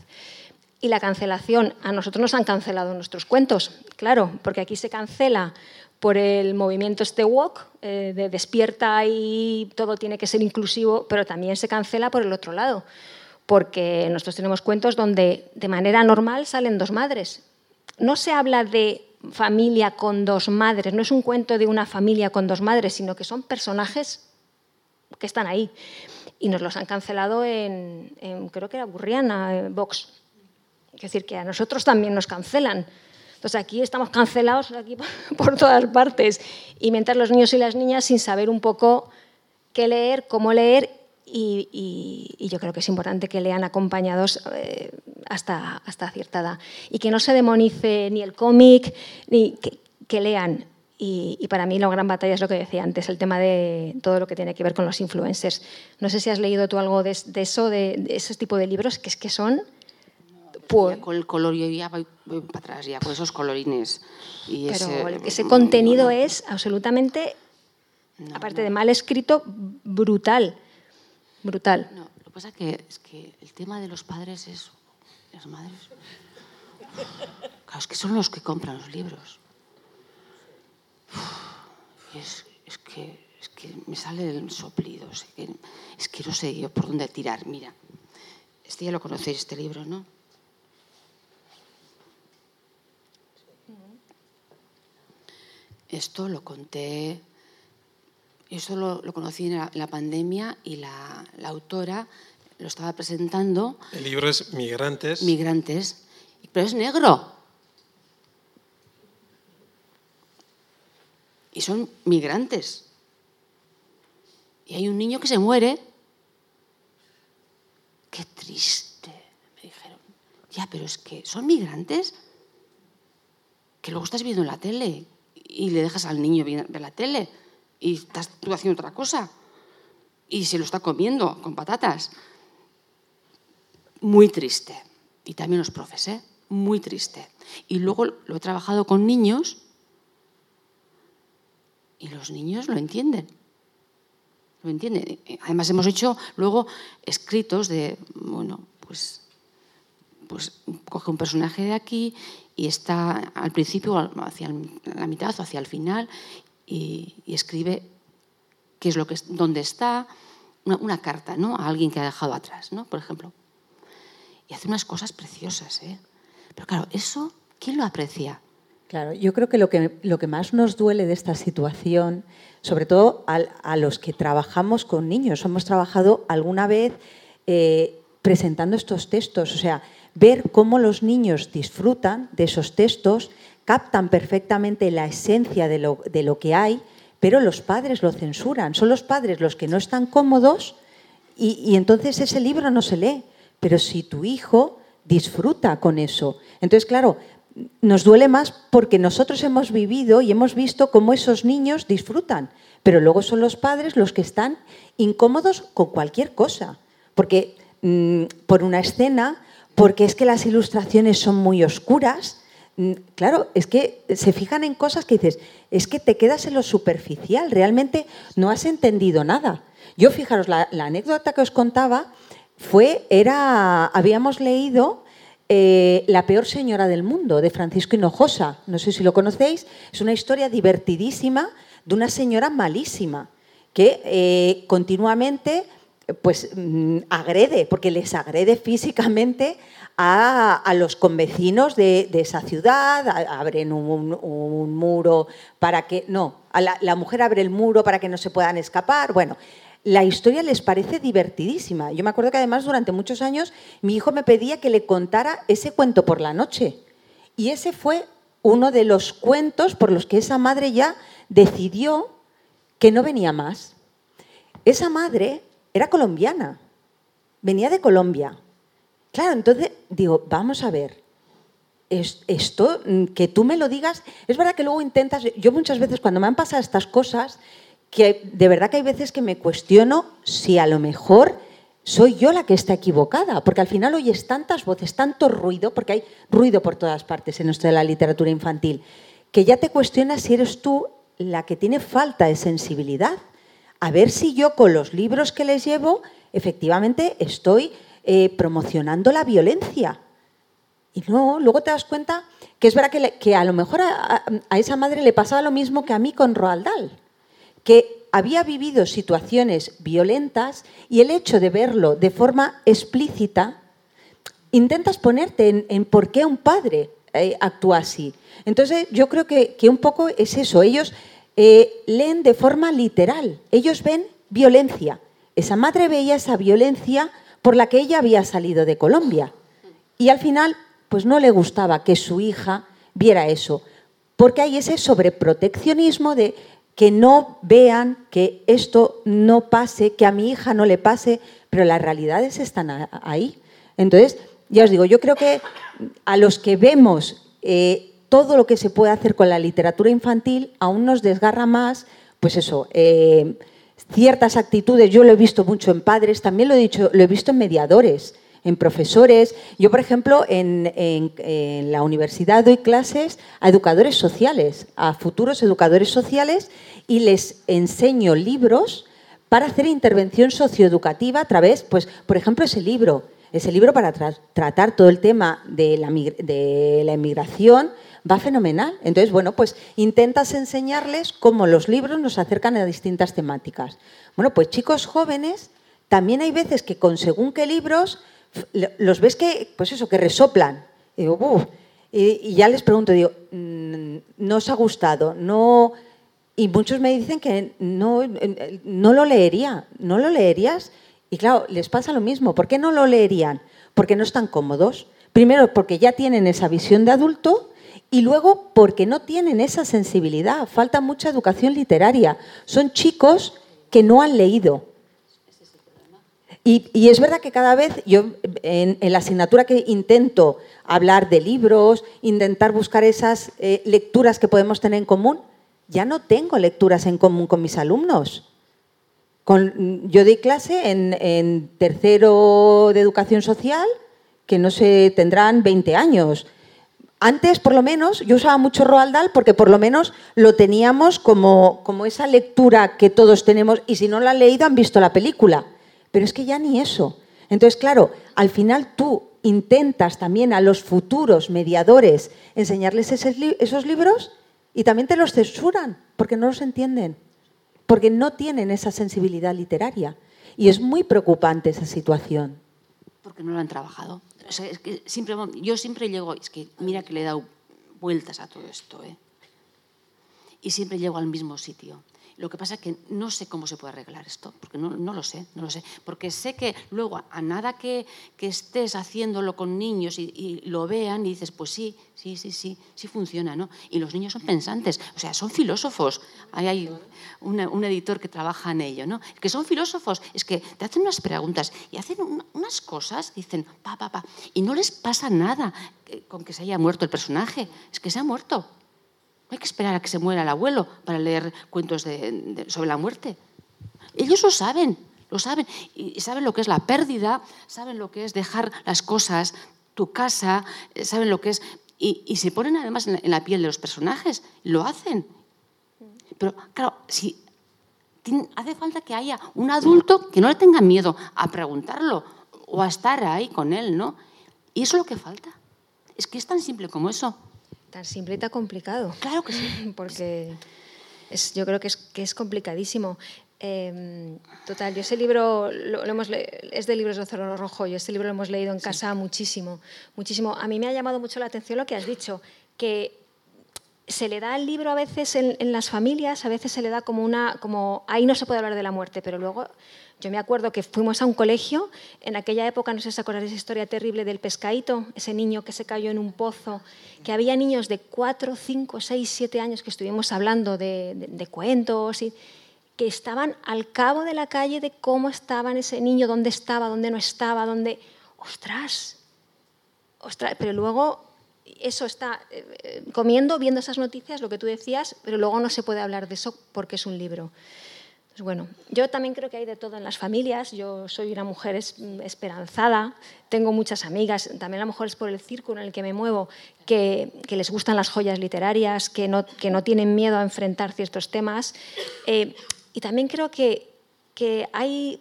Y la cancelación, a nosotros nos han cancelado nuestros cuentos, claro, porque aquí se cancela por el movimiento este walk, eh, de despierta y todo tiene que ser inclusivo, pero también se cancela por el otro lado, porque nosotros tenemos cuentos donde de manera normal salen dos madres. No se habla de familia con dos madres, no es un cuento de una familia con dos madres, sino que son personajes que están ahí. Y nos los han cancelado en, creo que era Burriana, Vox. Es decir, que a nosotros también nos cancelan. Entonces aquí estamos cancelados aquí por todas partes. Y mientras los niños y las niñas sin saber un poco qué leer, cómo leer y, yo creo que es importante que lean acompañados eh, hasta, hasta cierta edad. Y que no se demonice ni el cómic, ni que, lean. Y, para mí la gran batalla es lo que decía antes, el tema de todo lo que tiene que ver con los influencers. No sé si has leído tú algo de, eso, de, ese tipo de libros, que es que son... Pues, con el color, yo ya voy, para atrás, ya con esos colorines. Y Pero ese, contenido es absolutamente, aparte de mal escrito, brutal brutal. No, lo que pasa es que, el tema de los padres es las madres. Claro, es que son los que compran los libros. Es, es, que, es que me sale el soplido. Es que, es que no sé yo por dónde tirar. Mira, este ya lo conocéis, este libro, ¿no? Esto lo conté yo solo lo conocí en la, pandemia y la, autora lo estaba presentando. El libro es Migrantes. Migrantes, pero es negro. Y son migrantes. Y hay un niño que se muere. Qué triste, me dijeron. Ya, pero es que son migrantes. Que luego estás viendo en la tele y le dejas al niño ver la tele y estás tú haciendo otra cosa. Y se lo está comiendo con patatas. Muy triste. Y también los profes, ¿eh? Muy triste. Y luego lo he trabajado con niños y los niños lo entienden. Lo entienden. Además hemos hecho luego escritos de, bueno, pues, pues coge un personaje de aquí y está al principio, hacia la mitad o hacia el final, y, escribe qué es lo que, dónde está, una, carta ¿no? a alguien que ha dejado atrás, ¿no? por ejemplo. Y hace unas cosas preciosas. ¿eh? Pero claro, eso, ¿quién lo aprecia? Claro, yo creo que lo que, lo que más nos duele de esta situación, sobre todo a, los que trabajamos con niños, hemos trabajado alguna vez eh, presentando estos textos, o sea, ver cómo los niños disfrutan de esos textos captan perfectamente la esencia de lo, de lo que hay, pero los padres lo censuran. Son los padres los que no están cómodos y, entonces ese libro no se lee. Pero si tu hijo disfruta con eso, entonces claro, nos duele más porque nosotros hemos vivido y hemos visto cómo esos niños disfrutan, pero luego son los padres los que están incómodos con cualquier cosa, porque mm, por una escena, porque es que las ilustraciones son muy oscuras, claro, es que se fijan en cosas que dices, es que te quedas en lo superficial, realmente no has entendido nada. Yo, fijaros, la, anécdota que os contaba fue, era, habíamos leído eh, La peor señora del mundo, de Francisco Hinojosa. No sé si lo conocéis, es una historia divertidísima de una señora malísima, que eh, continuamente pues mm, agrede, porque les agrede físicamente a, los convecinos de, esa ciudad, abren un, muro para que... No, la, mujer abre el muro para que no se puedan escapar. Bueno, la historia les parece divertidísima. Yo me acuerdo que además durante muchos años mi hijo me pedía que le contara ese cuento por la noche. Y ese fue uno de los cuentos por los que esa madre ya decidió que no venía más. Esa madre era colombiana venía de Colombia. Claro, entonces digo, vamos a ver, esto, mm, que tú me lo digas, es verdad que luego intentas, yo muchas veces cuando me han pasado estas cosas, que de verdad que hay veces que me cuestiono si a lo mejor soy yo la que está equivocada, porque al final oyes tantas voces, tanto ruido, porque hay ruido por todas partes en esto de la literatura infantil, que ya te cuestionas si eres tú la que tiene falta de sensibilidad. A ver si yo con los libros que les llevo efectivamente estoy eh, promocionando la violencia. Y no, luego te das cuenta que es verdad que, a lo mejor a, esa madre le pasaba lo mismo que a mí con Roald Dahl, que había vivido situaciones violentas y el hecho de verlo de forma explícita, intentas ponerte en, por qué un padre eh, actúa así. Entonces yo creo que, un poco es eso, ellos eh, leen de forma literal, ellos ven violencia. Esa madre veía esa violencia por la que ella había salido de Colombia y al final pues no le gustaba que su hija viera eso, porque hay ese sobreproteccionismo de que no vean que esto no pase, que a mi hija no le pase, pero las realidades están ahí. Entonces, ya os digo, yo creo que a los que vemos eh, todo lo que se puede hacer con la literatura infantil, aún nos desgarra más, pues eso, eh, ciertas actitudes, yo lo he visto mucho en padres, también lo he, dicho, lo he visto en mediadores en profesores. Yo, por ejemplo, en, la universidad doy clases a educadores sociales, a futuros educadores sociales, y les enseño libros para hacer intervención socioeducativa a través, pues, por ejemplo, ese libro, ese libro para tratar todo el tema de la, de la inmigración va fenomenal. Entonces, bueno, pues intentas enseñarles cómo los libros nos acercan a distintas temáticas. Bueno, pues chicos jóvenes, también hay veces que con según qué libros los ves que, pues eso, que resoplan. Y, ya les pregunto, digo, mm, ¿no os ha gustado? No... Y muchos me dicen que no, no lo leería, no lo leerías. Y claro, les pasa lo mismo. ¿Por qué no lo leerían? Porque no están cómodos. Primero, porque ya tienen esa visión de adulto y luego porque no tienen esa sensibilidad. Falta mucha educación literaria. Son chicos que no han leído. Y, es verdad que cada vez yo en, la asignatura que intento hablar de libros, intentar buscar esas eh, lecturas que podemos tener en común, ya no tengo lecturas en común con mis alumnos. Yo di clase en, tercero de educación social, que no sé, tendrán 20 años. Antes, por lo menos, yo usaba mucho Roald Dahl porque por lo menos lo teníamos como, como esa lectura que todos tenemos y si no la han leído han visto la película. Pero es que ya ni eso. Entonces, claro, al final tú intentas también a los futuros mediadores enseñarles esos libros y también te los censuran porque no los entienden, porque no tienen esa sensibilidad literaria. Y es muy preocupante esa situación. Porque no lo han trabajado. Siempre, yo siempre llego, es que mira que le he dado vueltas a todo esto, ¿eh? y siempre llego al mismo sitio. Lo que pasa es que no sé cómo se puede arreglar esto, porque no, lo sé, no lo sé. Porque sé que luego, a nada que, estés haciéndolo con niños y, lo vean y dices, pues sí, sí, sí, sí, sí funciona, ¿no? Y los niños son pensantes, o sea, son filósofos. Hay, hay un editor que trabaja en ello, ¿no? Que son filósofos, es que te hacen unas preguntas y hacen unas cosas, dicen, pa, pa, pa, y no les pasa nada eh, con que se haya muerto el personaje, es que se ha muerto hay que esperar a que se muera el abuelo para leer cuentos sobre la muerte. Ellos lo saben, lo saben. Y saben lo que es la pérdida, saben lo que es dejar las cosas, tu casa, eh, saben lo que es... Y, se ponen además en la, piel de los personajes, lo hacen. Pero claro, si hace falta que haya un adulto que no le tenga miedo a preguntarlo o a estar ahí con él, ¿no? Y eso es lo que falta. Es que es tan simple como eso. Tan simple y tan complicado. Claro que sí. Porque es, yo creo que es, que es complicadísimo. Em, total, yo ese libro lo, hemos es de libros de Zorro Rojo, yo este libro lo hemos leído en casa muchísimo, muchísimo. A mí me ha llamado mucho la atención lo que has dicho, que se le da el libro a veces en, en, las familias, a veces se le da como una, como ahí no se puede hablar de la muerte, pero luego yo me acuerdo que fuimos a un colegio, en aquella época, no sé si acordáis esa historia terrible del pescadito, ese niño que se cayó en un pozo, que había niños de 4, 5, 6, 7 años que estuvimos hablando de, cuentos y que estaban al cabo de la calle de cómo estaba ese niño, dónde estaba, dónde no estaba, dónde... ¡Ostras! ¡Ostras! Pero luego eso está eh, eh, comiendo, viendo esas noticias, lo que tú decías, pero luego no se puede hablar de eso porque es un libro. Pues bueno, yo también creo que hay de todo en las familias. Yo soy una mujer esperanzada, tengo muchas amigas, también a lo mejor es por el círculo en el que me muevo, que, les gustan las joyas literarias, que no, tienen miedo a enfrentar ciertos temas. Eh, y también creo que, hay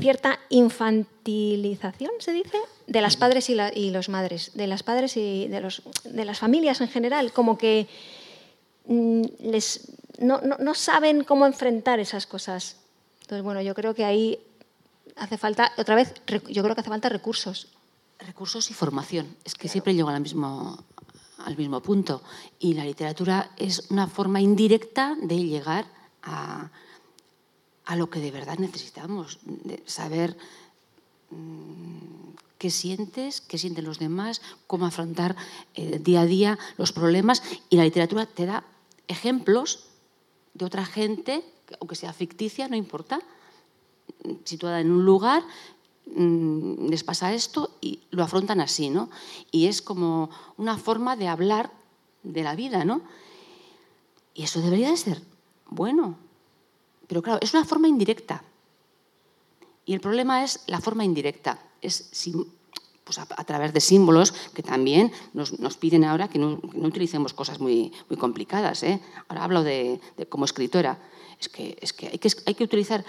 cierta infantilización, se dice, de las padres y, y los madres, de las padres y de, los, las familias en general, como que mm, les no, no, saben cómo enfrentar esas cosas. Entonces, bueno, yo creo que ahí hace falta, otra vez, yo creo que hace falta recursos. Recursos y formación. Es que siempre llego al mismo, al mismo punto. Y la literatura es una forma indirecta de llegar a, a lo que de verdad necesitamos, de saber mm, qué sientes, qué sienten los demás, cómo afrontar eh, día a día los problemas. Y la literatura te da ejemplos de otra gente, aunque sea ficticia, no importa, situada en un lugar, mm, les pasa esto y lo afrontan así, ¿no? Y es como una forma de hablar de la vida, ¿no? Y eso debería de ser bueno. Pero claro, es una forma indirecta. Y el problema es la forma indirecta. Es pues a, través de símbolos que también nos, piden ahora que no, utilicemos cosas muy, muy complicadas. ¿eh? Ahora hablo de, como escritora. Es que, es que, hay, que hay que utilizar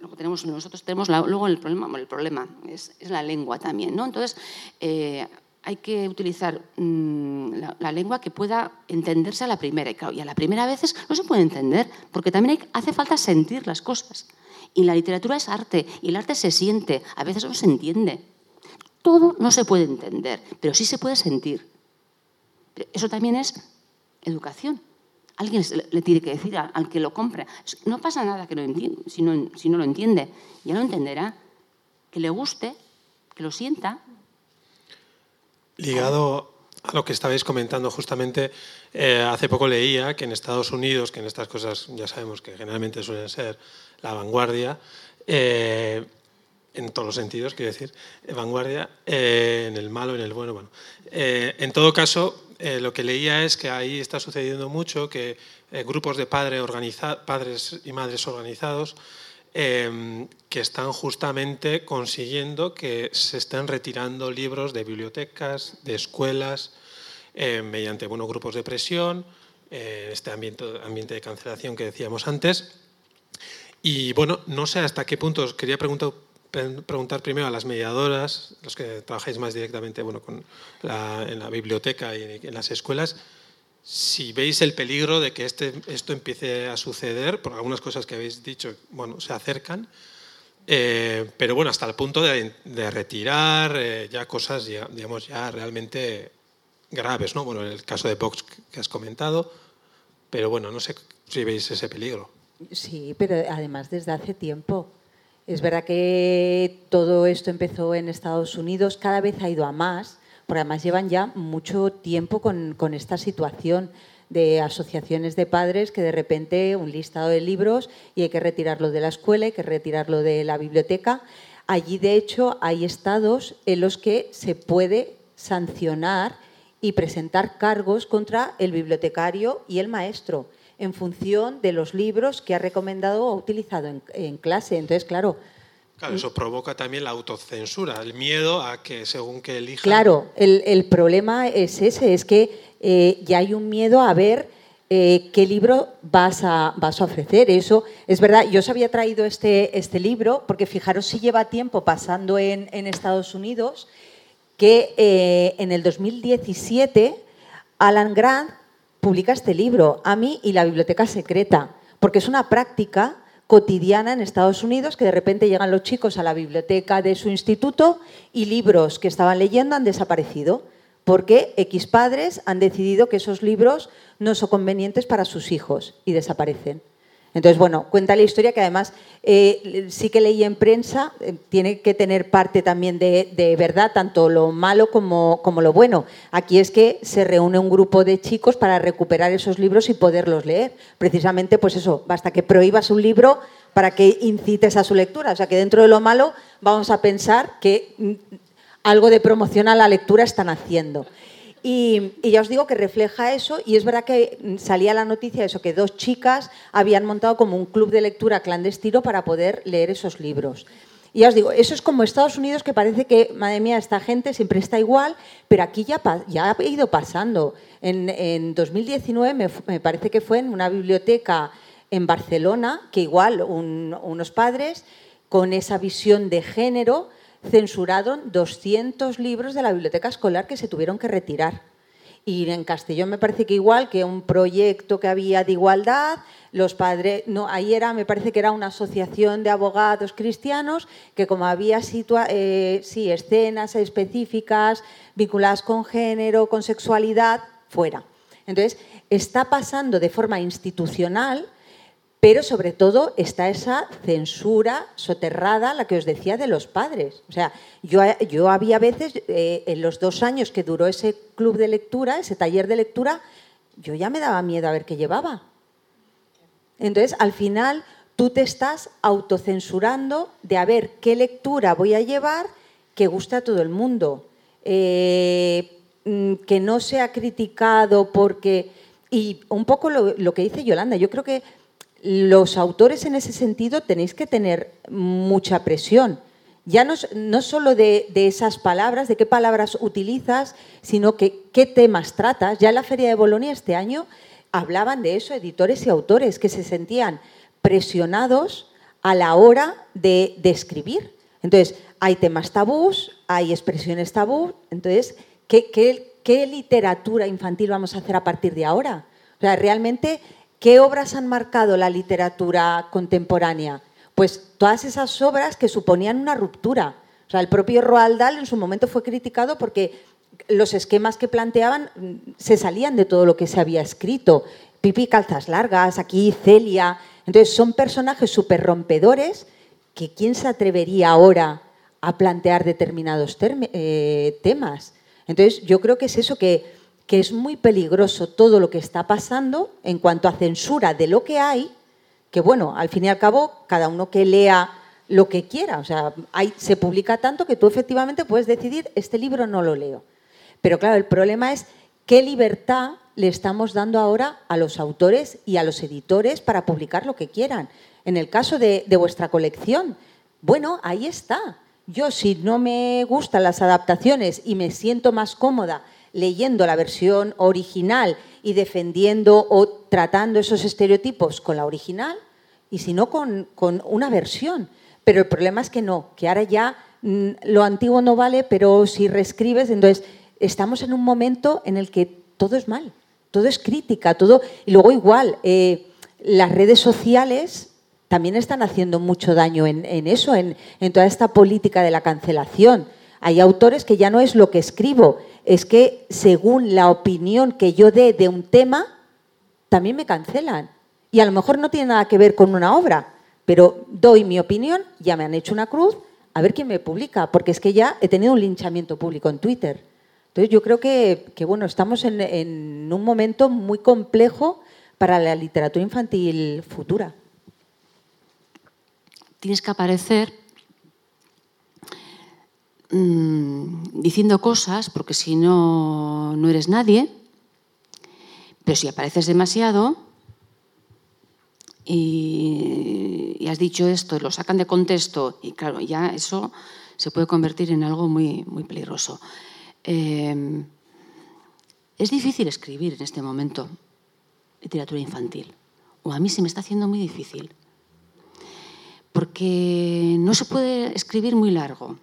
lo que tenemos nosotros tenemos luego el problema el problema es, la lengua también no entonces eh, hay que utilizar mm, la, lengua que pueda entenderse a la primera y, a la primera a veces no se puede entender porque también hace falta sentir las cosas y la literatura es arte y el arte se siente a veces no se entiende todo no se puede entender, pero sí se puede sentir. Eso también es educación. Alguien le tiene que decir al que lo compra. No pasa nada que lo entienda, si, no, si no lo entiende. Ya lo entenderá. Que le guste, que lo sienta. Ligado a lo que estabais comentando justamente, eh, hace poco leía que en Estados Unidos, que en estas cosas ya sabemos que generalmente suelen ser la vanguardia, eh, en todos los sentidos, quiero decir, vanguardia, eh, en el malo, en el bueno. bueno. Eh, en todo caso, eh, lo que leía es que ahí está sucediendo mucho que grupos de padres y madres organizados que están justamente consiguiendo que se estén retirando libros de bibliotecas, de escuelas, mediante bueno, grupos de presión, este ambiente, ambiente de cancelación que decíamos antes. Y bueno, no sé hasta qué punto, os quería preguntar preguntar primero a las mediadoras, los que trabajáis más directamente bueno, con en la biblioteca y en las escuelas, si veis el peligro de que este, esto empiece a suceder, por algunas cosas que habéis dicho, bueno, se acercan, eh, pero bueno, hasta el punto de, retirar eh, ya cosas, ya, digamos, ya realmente graves, ¿no? Bueno, en el caso de Vox que has comentado, pero bueno, no sé si veis ese peligro. Sí, pero además desde hace tiempo. Es verdad que todo esto empezó en Estados Unidos, cada vez ha ido a más, porque además llevan ya mucho tiempo con, esta situación de asociaciones de padres que de repente un listado de libros y hay que retirarlo de la escuela, hay que retirarlo de la biblioteca. Allí, de hecho, hay estados en los que se puede sancionar y presentar cargos contra el bibliotecario y el maestro en función de los libros que ha recomendado o utilizado en, clase. Entonces, claro, Claro, eso provoca también la autocensura, el miedo a que según que elija. Claro, el, problema es ese, es que eh, ya hay un miedo a ver eh, qué libro vas a, vas a ofrecer. Eso es verdad, yo os había traído este, este libro, porque fijaros si lleva tiempo pasando en, Estados Unidos, que eh, en el 2017 Alan Grant publica este libro, A mí y la biblioteca secreta, porque es una práctica cotidiana en Estados Unidos que de repente llegan los chicos a la biblioteca de su instituto y libros que estaban leyendo han desaparecido porque X padres han decidido que esos libros no son convenientes para sus hijos y desaparecen. Entonces, bueno, cuenta la historia que además eh, sí que leí en prensa, eh, tiene que tener parte también de, verdad, tanto lo malo como, como, lo bueno. Aquí es que se reúne un grupo de chicos para recuperar esos libros y poderlos leer. Precisamente, pues eso, basta que prohíbas un libro para que incites a su lectura. O sea, que dentro de lo malo vamos a pensar que mm, algo de promoción a la lectura están haciendo. Y, ya os digo que refleja eso y es verdad que salía la noticia de eso, que dos chicas habían montado como un club de lectura clandestino para poder leer esos libros. Y ya os digo, eso es como Estados Unidos que parece que, madre mía, esta gente siempre está igual, pero aquí ya, ya ha ido pasando. En, 2019 me, parece que fue en una biblioteca en Barcelona, que igual unos padres con esa visión de género censuraron 200 libros de la biblioteca escolar que se tuvieron que retirar. Y en Castellón me parece que igual que un proyecto que había de igualdad, los padres, no, ahí era, me parece que era una asociación de abogados cristianos que como había situa eh, escenas específicas vinculadas con género, con sexualidad, fuera. Entonces, está pasando de forma institucional pero sobre todo está esa censura soterrada, la que os decía, de los padres. O sea, yo, yo había veces, eh, en los dos años que duró ese club de lectura, ese taller de lectura, yo ya me daba miedo a ver qué llevaba. Entonces, al final, tú te estás autocensurando de a ver qué lectura voy a llevar que guste a todo el mundo. Eh, mm, que no sea criticado porque... Y un poco lo, lo que dice Yolanda, yo creo que los autores en ese sentido tenéis que tener mucha presión. Ya no, no solo de, esas palabras, de qué palabras utilizas, sino que qué temas tratas. Ya en la Feria de Bolonia este año hablaban de eso editores y autores que se sentían presionados a la hora de, escribir. Entonces, hay temas tabús, hay expresiones tabú. Entonces, ¿qué, qué literatura infantil vamos a hacer a partir de ahora? O sea, realmente ¿Qué obras han marcado la literatura contemporánea? Pues todas esas obras que suponían una ruptura. O sea, el propio Roald Dahl en su momento fue criticado porque los esquemas que planteaban mm, se salían de todo lo que se había escrito. Pipi Calzas Largas, aquí Celia. Entonces son personajes súper rompedores que quién se atrevería ahora a plantear determinados eh, temas. Entonces yo creo que es eso que que es muy peligroso todo lo que está pasando en cuanto a censura de lo que hay, que bueno, al fin y al cabo, cada uno que lea lo que quiera, o sea, se publica tanto que tú efectivamente puedes decidir, este libro no lo leo. Pero claro, el problema es qué libertad le estamos dando ahora a los autores y a los editores para publicar lo que quieran. En el caso de, de vuestra colección, bueno, ahí está. Yo si no me gustan las adaptaciones y me siento más cómoda leyendo la versión original y defendiendo o tratando esos estereotipos con la original y si no con, una versión. Pero el problema es que no, que ahora ya mm, lo antiguo no vale, pero si reescribes, entonces estamos en un momento en el que todo es mal, todo es crítica, todo... Y luego igual, eh, las redes sociales también están haciendo mucho daño en, eso, en toda esta política de la cancelación. Hay autores que ya no es lo que escribo, es que según la opinión que yo dé de un tema, también me cancelan. Y a lo mejor no tiene nada que ver con una obra, pero doy mi opinión, ya me han hecho una cruz, a ver quién me publica, porque es que ya he tenido un linchamiento público en Twitter. Entonces yo creo que, bueno, estamos en, en un momento muy complejo para la literatura infantil futura. Tienes que aparecer Mm, diciendo cosas, porque si no, no eres nadie, pero si apareces demasiado y, has dicho esto, lo sacan de contexto, y claro, ya eso se puede convertir en algo muy, muy peligroso. Em, es difícil escribir en este momento literatura infantil, o a mí se me está haciendo muy difícil, porque no se puede escribir muy largo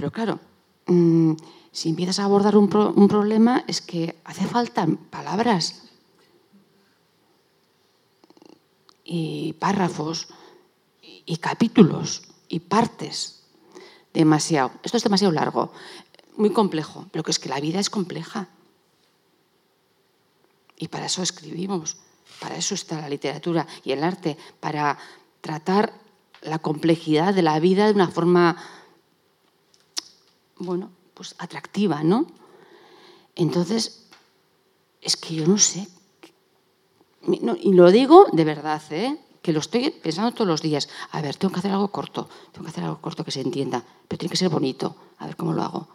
pero claro, mm, si empiezas a abordar un, problema es que hace falta palabras y párrafos y capítulos y partes. Demasiado. Esto es demasiado largo, muy complejo, pero que es que la vida es compleja. Y para eso escribimos. para eso está la literatura y el arte, para tratar la complejidad de la vida de una forma, bueno, pues atractiva, ¿no? Entonces, es que yo no sé. y lo digo de verdad, ¿eh? que lo estoy pensando todos los días. A ver, tengo que hacer algo corto, tengo que hacer algo corto que se entienda, pero tiene que ser bonito. A ver cómo lo hago.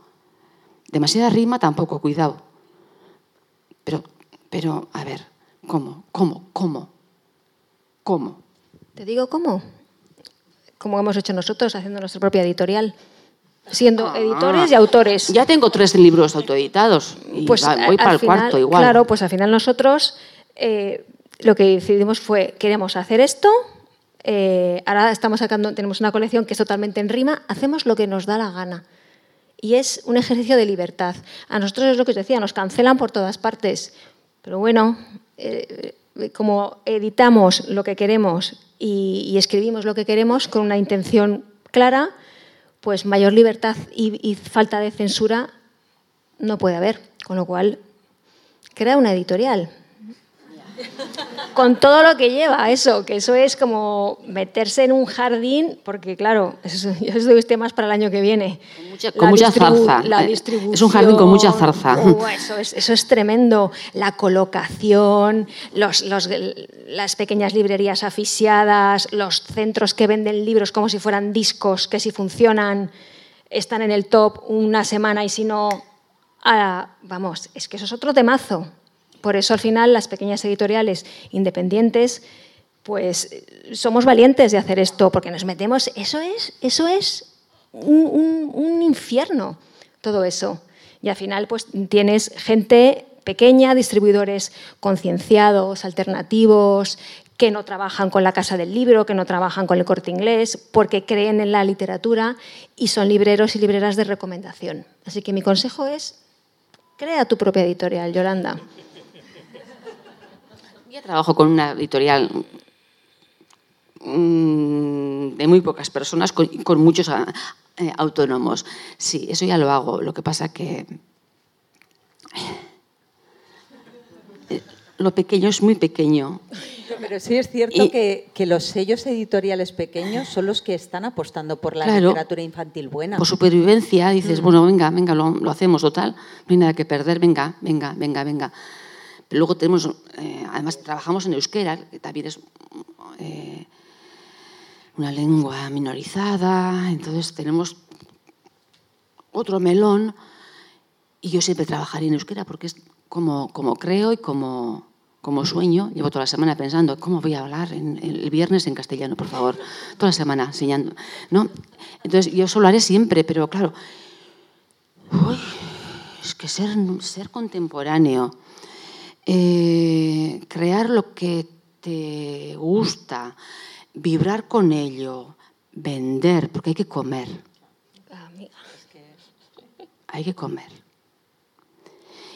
Demasiada rima tampoco, cuidado. Pero, pero a ver, ¿cómo? ¿Cómo? ¿Cómo? ¿Cómo? ¿Te digo cómo? Como hemos hecho nosotros, haciendo nuestra propia editorial siendo ah. editores y autores. Ya tengo tres libros autoeditados y pues voy para el cuarto igual. Claro, pues al final nosotros eh, lo que decidimos fue, queremos hacer esto, eh, ahora estamos sacando, tenemos una colección que es totalmente en rima, hacemos lo que nos da la gana. Y es un ejercicio de libertad. A nosotros es lo que os decía, nos cancelan por todas partes. Pero bueno, eh, como editamos lo que queremos y, y escribimos lo que queremos con una intención clara, pues mayor libertad y, falta de censura no puede haber. Con lo cual, crea una editorial con todo lo que lleva eso, que eso es como meterse en un jardín, porque claro, eso, yo doy temas para el año que viene. Con mucha, zarza. La eh, es un jardín con mucha zarza. Uh, eso, es, eso, es, tremendo. La colocación, los, los, las pequeñas librerías asfixiadas, los centros que venden libros como si fueran discos, que si funcionan, están en el top una semana y si no... vamos, es que eso es otro temazo. Por eso al final las pequeñas editoriales independientes pues somos valientes de hacer esto porque nos metemos, eso es, eso es un, infierno, todo eso. Y al final pues tienes gente pequeña, distribuidores concienciados, alternativos, que no trabajan con la Casa del Libro, que no trabajan con el corte inglés, porque creen en la literatura y son libreros y libreras de recomendación. Así que mi consejo es, crea tu propia editorial, Yolanda. Yo trabajo con una editorial mm, de muy pocas personas, con, muchos ah, eh, autónomos. Sí, eso ya lo hago. Lo que pasa que eh, lo pequeño es muy pequeño. Pero sí es cierto que, los sellos editoriales pequeños son los que están apostando por la literatura infantil buena. Por supervivencia dices, mm. bueno, venga, venga, lo, lo hacemos total, no hay nada que perder, venga, venga, venga, venga. Luego tenemos, eh, además trabajamos en euskera, que también es eh, una lengua minorizada, entonces tenemos otro melón y yo siempre trabajaré en euskera porque es como, como creo y como, como sueño. Llevo toda la semana pensando, ¿cómo voy a hablar el viernes en castellano, por favor? Toda la semana enseñando. ¿no? Entonces yo solo haré siempre, pero claro, es que ser, ser contemporáneo eh, crear lo que te gusta, vibrar con ello, vender, porque hay que comer. Hay que comer.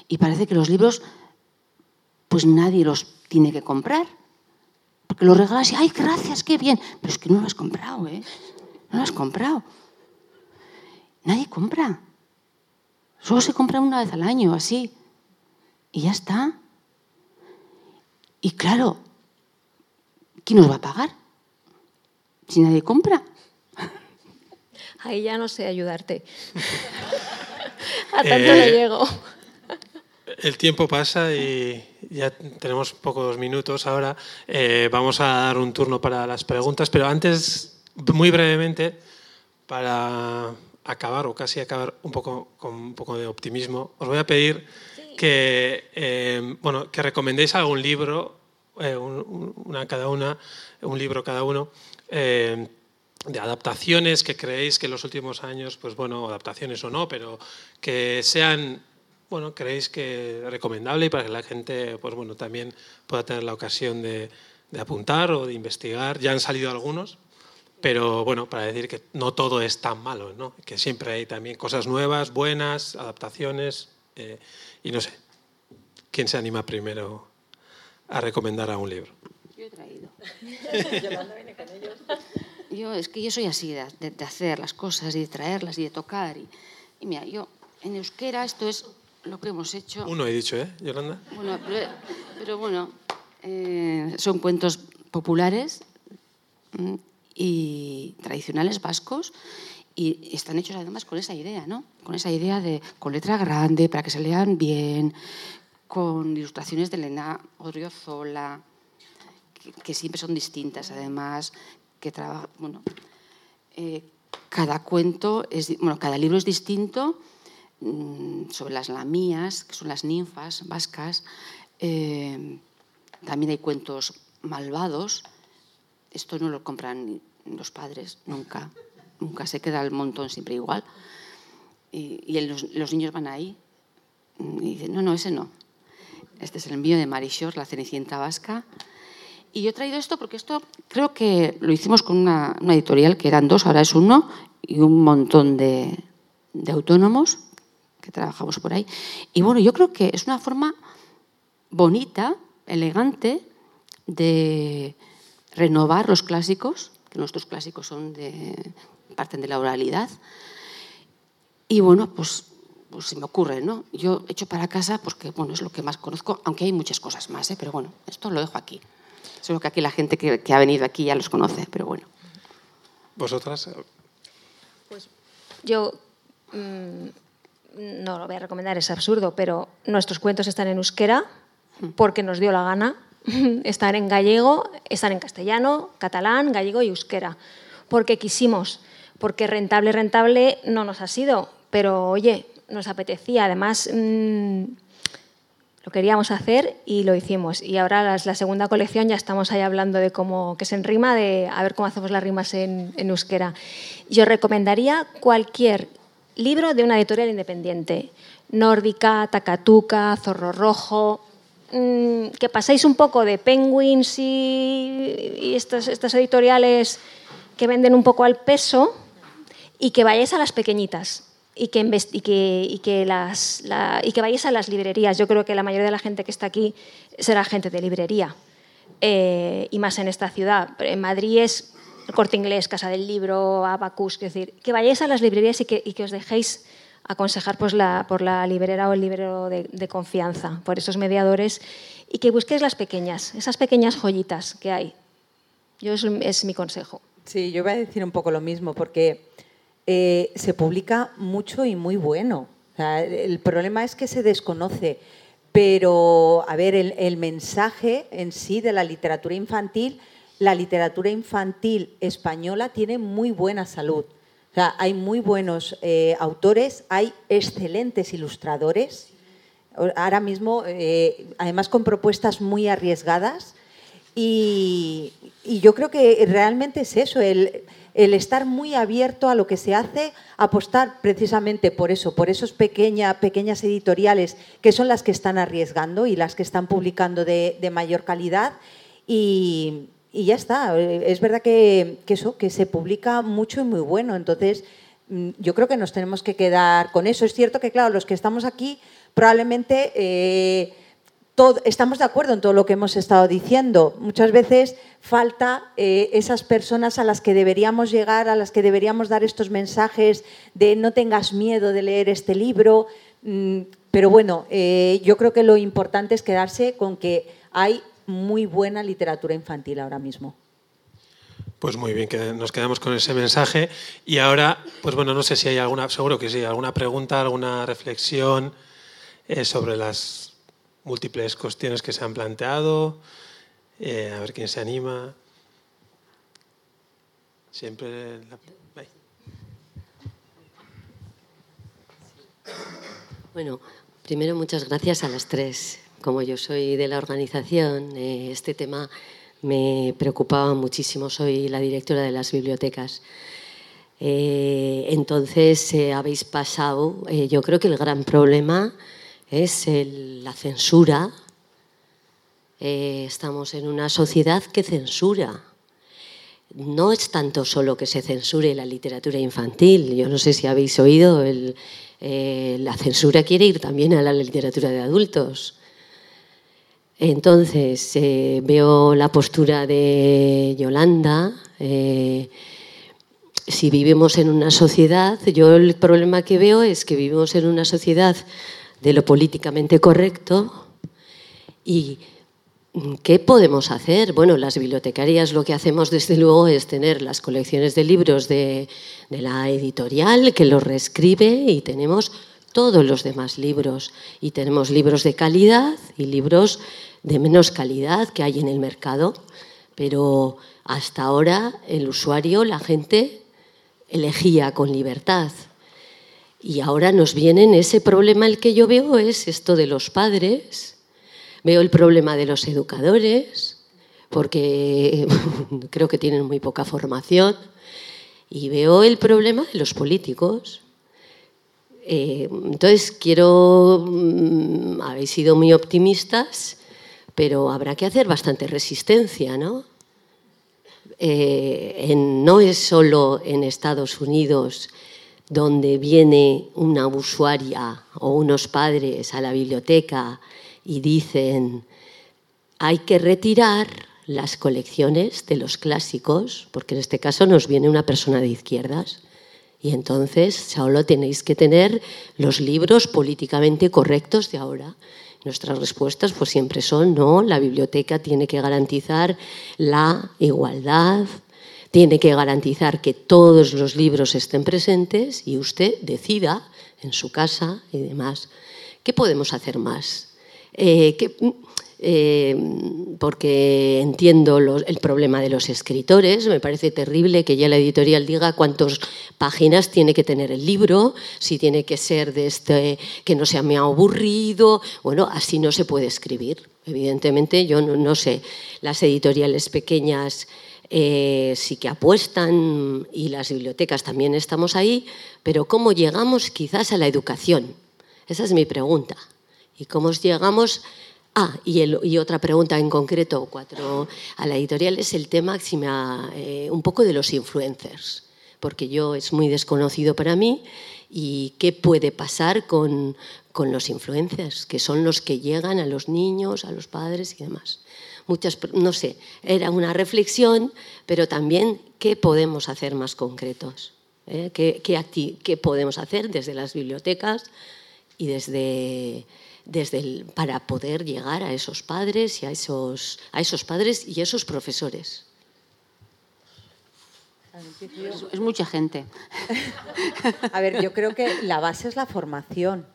Y parece que los libros, pues nadie los tiene que comprar. Porque los regalas y, ay, gracias, qué bien. Pero es que no lo has comprado, ¿eh? No lo has comprado. Nadie compra. Solo se compra una vez al año, así. Y ya está. Y claro, ¿quién nos va a pagar? Si nadie compra. Ahí ya no sé ayudarte. a tanto le eh, llego. El tiempo pasa y ya tenemos pocos minutos ahora. Eh, vamos a dar un turno para las preguntas, pero antes, muy brevemente, para acabar o casi acabar un poco con un poco de optimismo, os voy a pedir que, eh, bueno, que recomendéis algún libro, eh, una cada una, un libro cada uno, eh, de adaptaciones que creéis que en los últimos años, pues bueno, adaptaciones o no, pero que sean, bueno, creéis que recomendable y para que la gente, pues bueno, también pueda tener la ocasión de, de apuntar o de investigar. Ya han salido algunos, pero bueno, para decir que no todo es tan malo, ¿no? que siempre hay también cosas nuevas, buenas, adaptaciones. Y no sé, ¿quién se anima primero a recomendar a un libro? Yo he traído. yo, es que yo soy así, de, hacer las cosas y de traerlas y de tocar. Y, mira, yo en euskera esto es lo que hemos hecho. Uno he dicho, ¿eh, Yolanda? Bueno, pero, bueno, Eh, son cuentos populares mm, y tradicionales vascos y están hechos además con esa idea, ¿no? Con esa idea de con letra grande para que se lean bien, con ilustraciones de Elena Odriozola, que, que siempre son distintas además, que trabaja, bueno, eh, cada cuento es, bueno, cada libro es distinto mm, sobre las lamías, que son las ninfas vascas. Eh, también hay cuentos malvados. Esto no lo compran los padres nunca. Nunca se queda el montón siempre igual. Y, los, niños van ahí y dicen, no, no, ese no. Este es el envío de Marishor, la Cenicienta Vasca. Y yo he traído esto porque esto creo que lo hicimos con una, editorial que eran dos, ahora es uno, y un montón de, de autónomos que trabajamos por ahí. Y bueno, yo creo que es una forma bonita, elegante, de renovar los clásicos, que nuestros clásicos son de, parten de la oralidad. Y bueno, pues, pues se me ocurre, ¿no? Yo echo para casa porque bueno, es lo que más conozco, aunque hay muchas cosas más, ¿eh? pero bueno, esto lo dejo aquí. Solo que aquí la gente que, ha venido aquí ya los conoce, pero bueno. ¿Vosotras? Pues yo mm, no lo voy a recomendar, es absurdo, pero nuestros cuentos están en euskera porque nos dio la gana. están en gallego, están en castellano, catalán, gallego y euskera. Porque quisimos, porque rentable, rentable no nos ha sido, pero oye, nos apetecía. Además, mm, lo queríamos hacer y lo hicimos. Y ahora la, la, segunda colección ya estamos ahí hablando de cómo que se enrima, de a ver cómo hacemos las rimas en, en euskera. Yo recomendaría cualquier libro de una editorial independiente. Nórdica, Takatuka, Zorro Rojo, mm, que paséis un poco de Penguins y, y estas editoriales que venden un poco al peso y que vayáis a las pequeñitas y que, y que, y que, las, y que vayáis a las librerías. Yo creo que la mayoría de la gente que está aquí será gente de librería, eh, y más en esta ciudad. En Madrid es Corte Inglés, Casa del Libro, Abacus, es decir, que vayáis a las librerías y que, y que os dejéis aconsejar pues, la, por la librera o el librero de, de, confianza, por esos mediadores, y que busquéis las pequeñas, esas pequeñas joyitas que hay. Yo es, es mi consejo. Sí, yo voy a decir un poco lo mismo, porque eh, se publica mucho y muy bueno. el problema es que se desconoce. Pero, a ver, el, mensaje en sí de la literatura infantil, la literatura infantil española tiene muy buena salud. hay muy buenos eh, autores, hay excelentes ilustradores, ahora mismo, eh, además con propuestas muy arriesgadas. Y, yo creo que realmente es eso, el, estar muy abierto a lo que se hace, apostar precisamente por eso, por esos pequeñas editoriales que son las que están arriesgando y las que están publicando de, mayor calidad. Y, ya está. Es verdad que, eso, que se publica mucho y muy bueno. Entonces, mm, yo creo que nos tenemos que quedar con eso. Es cierto que, claro, los que estamos aquí probablemente... Eh, estamos de acuerdo en todo lo que hemos estado diciendo. Muchas veces falta eh, esas personas a las que deberíamos llegar, a las que deberíamos dar estos mensajes de no tengas miedo de leer este libro. Mm, pero bueno, eh, yo creo que lo importante es quedarse con que hay muy buena literatura infantil ahora mismo. Pues muy bien, que nos quedamos con ese mensaje. Y ahora, pues bueno, no sé si hay alguna, seguro que sí, alguna pregunta, alguna reflexión eh, sobre las múltiples cuestiones que se han planteado, eh, a ver quién se anima. Siempre. Bueno, primero muchas gracias a las tres. Como yo soy de la organización, eh, este tema me preocupaba muchísimo. Soy la directora de las bibliotecas. Eh, entonces habéis pasado, yo creo que el gran problema es la censura. Eh, estamos en una sociedad que censura. No es tanto solo que se censure la literatura infantil. Yo no sé si habéis oído, eh, la censura quiere ir también a la literatura de adultos. Entonces, eh, veo la postura de Yolanda. si vivimos en una sociedad, yo el problema que veo es que vivimos en una sociedad de lo políticamente correcto y ¿Qué podemos hacer? Bueno, las bibliotecarias lo que hacemos desde luego es tener las colecciones de libros de, la editorial que los reescribe y tenemos todos los demás libros. Y tenemos libros de calidad y libros de menos calidad que hay en el mercado. Pero hasta ahora el usuario, la gente, elegía con libertad. Y ahora nos viene ese problema el que yo veo es esto de los padres Veo el problema de los educadores, porque creo que tienen muy poca formación, y veo el problema de los políticos. Eh, entonces, quiero, mm, habéis sido muy optimistas, pero habrá que hacer bastante resistencia, ¿no? Eh, no es solo en Estados Unidos donde viene una usuaria o unos padres a la biblioteca y dicen, hay que retirar las colecciones de los clásicos, porque en este caso nos viene una persona de izquierdas, y entonces solo tenéis que tener los libros políticamente correctos de ahora. Nuestras respuestas pues siempre son no, la biblioteca tiene que garantizar la igualdad, tiene que garantizar que todos los libros estén presentes y usted decida en su casa y demás. ¿Qué podemos hacer más? Eh, eh, porque entiendo el problema de los escritores. Me parece terrible que ya la editorial diga cuántas páginas tiene que tener el libro, si tiene que ser de este, que no sea muy aburrido. Bueno, así no se puede escribir. Evidentemente, yo no, sé, las editoriales pequeñas eh, sí que apuestan y las bibliotecas también estamos ahí, pero ¿cómo llegamos quizás a la educación? Esa es mi pregunta. ¿Y cómo llegamos? Ah, y, otra pregunta en concreto, cuatro, a la editorial es el tema eh, un poco de los influencers, porque yo es muy desconocido para mí y qué puede pasar con, con los influencers, que son los que llegan a los niños, a los padres y demás. Muchas, no sé, era una reflexión, pero también qué podemos hacer más concretos, ¿Eh? ¿Qué, qué, qué podemos hacer desde las bibliotecas y desde desde para poder llegar a esos padres y a esos, a esos padres y esos profesores. Es, mucha gente. A ver, yo creo que la base es la formación.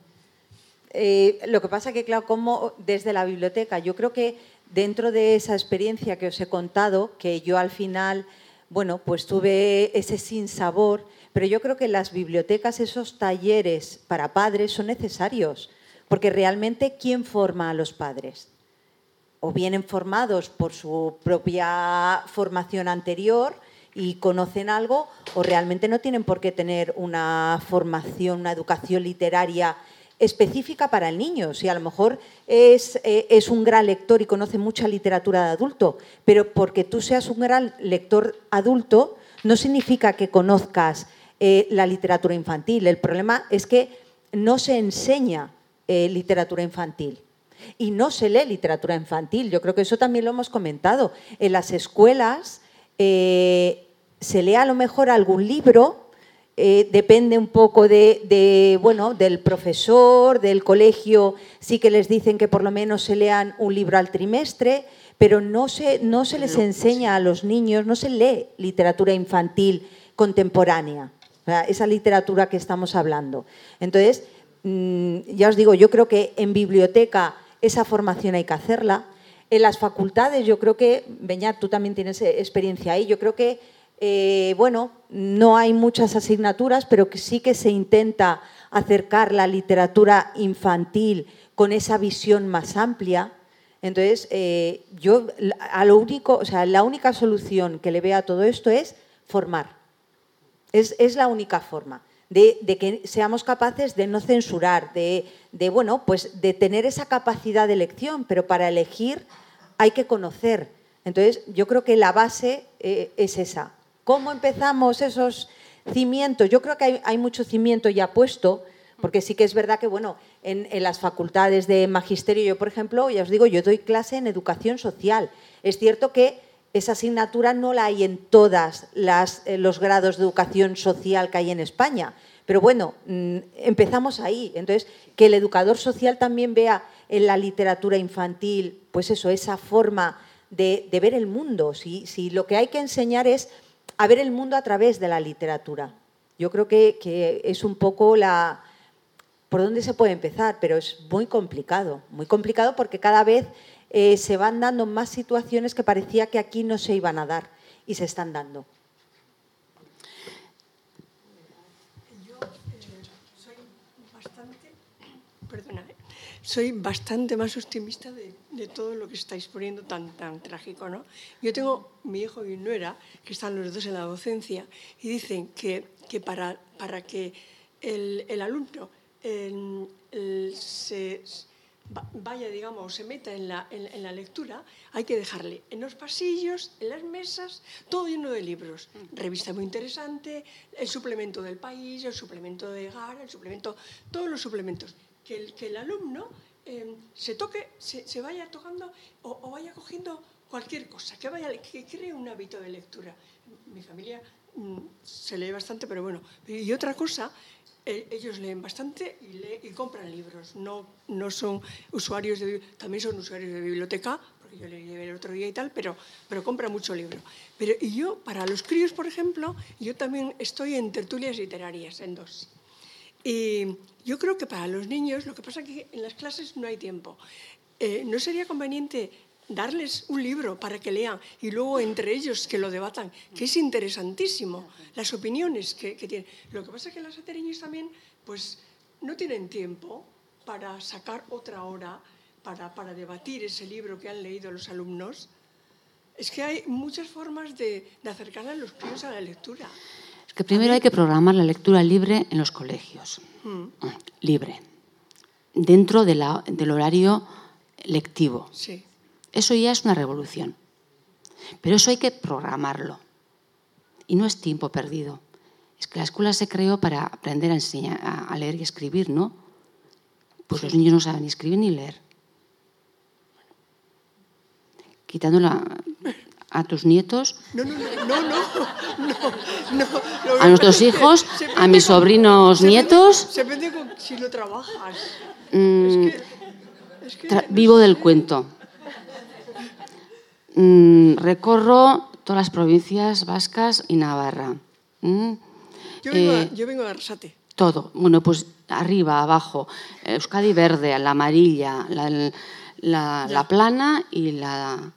Eh, lo que pasa que, claro, como desde la biblioteca, yo creo que dentro de esa experiencia que os he contado, que yo al final, bueno, pues tuve ese sinsabor, pero yo creo que las bibliotecas, esos talleres para padres son necesarios. Porque realmente, ¿quién forma a los padres? O vienen formados por su propia formación anterior y conocen algo, o realmente no tienen por qué tener una formación, una educación literaria específica para el niño. Si a lo mejor es, eh, es, un gran lector y conoce mucha literatura de adulto, pero porque tú seas un gran lector adulto no significa que conozcas eh, la literatura infantil. El problema es que no se enseña eh, literatura infantil. Y no se lee literatura infantil. Yo creo que eso también lo hemos comentado. En las escuelas se lee a lo mejor algún libro, eh, depende un poco de, bueno, del profesor, del colegio, sí que les dicen que por lo menos se lean un libro al trimestre, pero no se, no se les enseña a los niños, no se lee literatura infantil contemporánea, esa literatura que estamos hablando. Entonces, Mm, ya os digo, yo creo que en biblioteca esa formación hay que hacerla. En las facultades, yo creo que, Beñat, tú también tienes experiencia ahí, yo creo que, eh, bueno, no hay muchas asignaturas, pero que sí que se intenta acercar la literatura infantil con esa visión más amplia. Entonces, eh, yo a lo único, o sea, la única solución que le veo a todo esto es formar. Es, la única forma de, que seamos capaces de no censurar, de, bueno, pues de tener esa capacidad de elección, pero para elegir hay que conocer. Entonces, yo creo que la base eh, es esa. ¿Cómo empezamos esos cimientos? Yo creo que hay, mucho cimiento ya puesto, porque sí que es verdad que, bueno, en, las facultades de magisterio, yo, por ejemplo, ya os digo, yo doy clase en educación social. Es cierto que esa asignatura no la hay en todos eh, los grados de educación social que hay en España. Pero bueno, mm, empezamos ahí. Entonces, que el educador social también vea en la literatura infantil, pues eso, esa forma de, ver el mundo. Si, lo que hay que enseñar es a ver el mundo a través de la literatura. Yo creo que, que es un poco la, por dónde se puede empezar, pero es muy complicado, muy complicado porque cada vez eh, se van dando más situaciones que parecía que aquí no se iban a dar y se están dando. Yo eh, soy bastante, perdona, eh, soy bastante más optimista de, de, todo lo que estáis poniendo tan, tan trágico. ¿no? Yo tengo mi hijo y mi nuera, que están los dos en la docencia, y dicen que, que para, para que el, el alumno el, el, se vaya, digamos, se meta en la, en, en la, lectura, hay que dejarle en los pasillos, en las mesas, todo lleno de libros. Revista muy interesante, el suplemento del país, el suplemento de GAR, el suplemento, todos los suplementos. Que el, que el alumno eh, se toque, se, se, vaya tocando o, vaya cogiendo cualquier cosa, que, vaya, que cree un hábito de lectura. Mi familia mmm, se lee bastante, pero bueno. Y otra cosa ellos leen bastante y, lee, y, compran libros. No, no son usuarios de también son usuarios de biblioteca, porque yo le llevé el otro día y tal, pero, pero compran mucho libro. Pero, y yo, para los críos, por ejemplo, yo también estoy en tertulias literarias, en dos. Y yo creo que para los niños, lo que pasa es que en las clases no hay tiempo. Eh, ¿No sería conveniente darles un libro para que lean y luego entre ellos que lo debatan, que es interesantísimo, las opiniones que, tienen. Lo que pasa es que las ateriños también pues, no tienen tiempo para sacar otra hora para, para debatir ese libro que han leído los alumnos. Es que hay muchas formas de, de acercar a los críos a la lectura. Que primero hay que programar la lectura libre en los colegios. Mm. Libre. Dentro de la, del horario lectivo. Sí. Eso ya es una revolución. Pero eso hay que programarlo. Y no es tiempo perdido. Es que la escuela se creó para aprender a, enseñar, a leer y escribir, ¿no? Pues los niños no saben ni escribir ni leer. Quitándola a tus nietos, no, no, no, no, no, a nuestros hijos, a mis sobrinos nietos. Se depende con, si lo trabajas. Mm, vivo del cuento. Mm, recorro todas las provincias vascas y Navarra. Mm. Yo, vengo eh, a, yo, vengo de Arrasate. Todo. Bueno, pues arriba, abajo, Euskadi verde, la amarilla, la, la, la plana y la,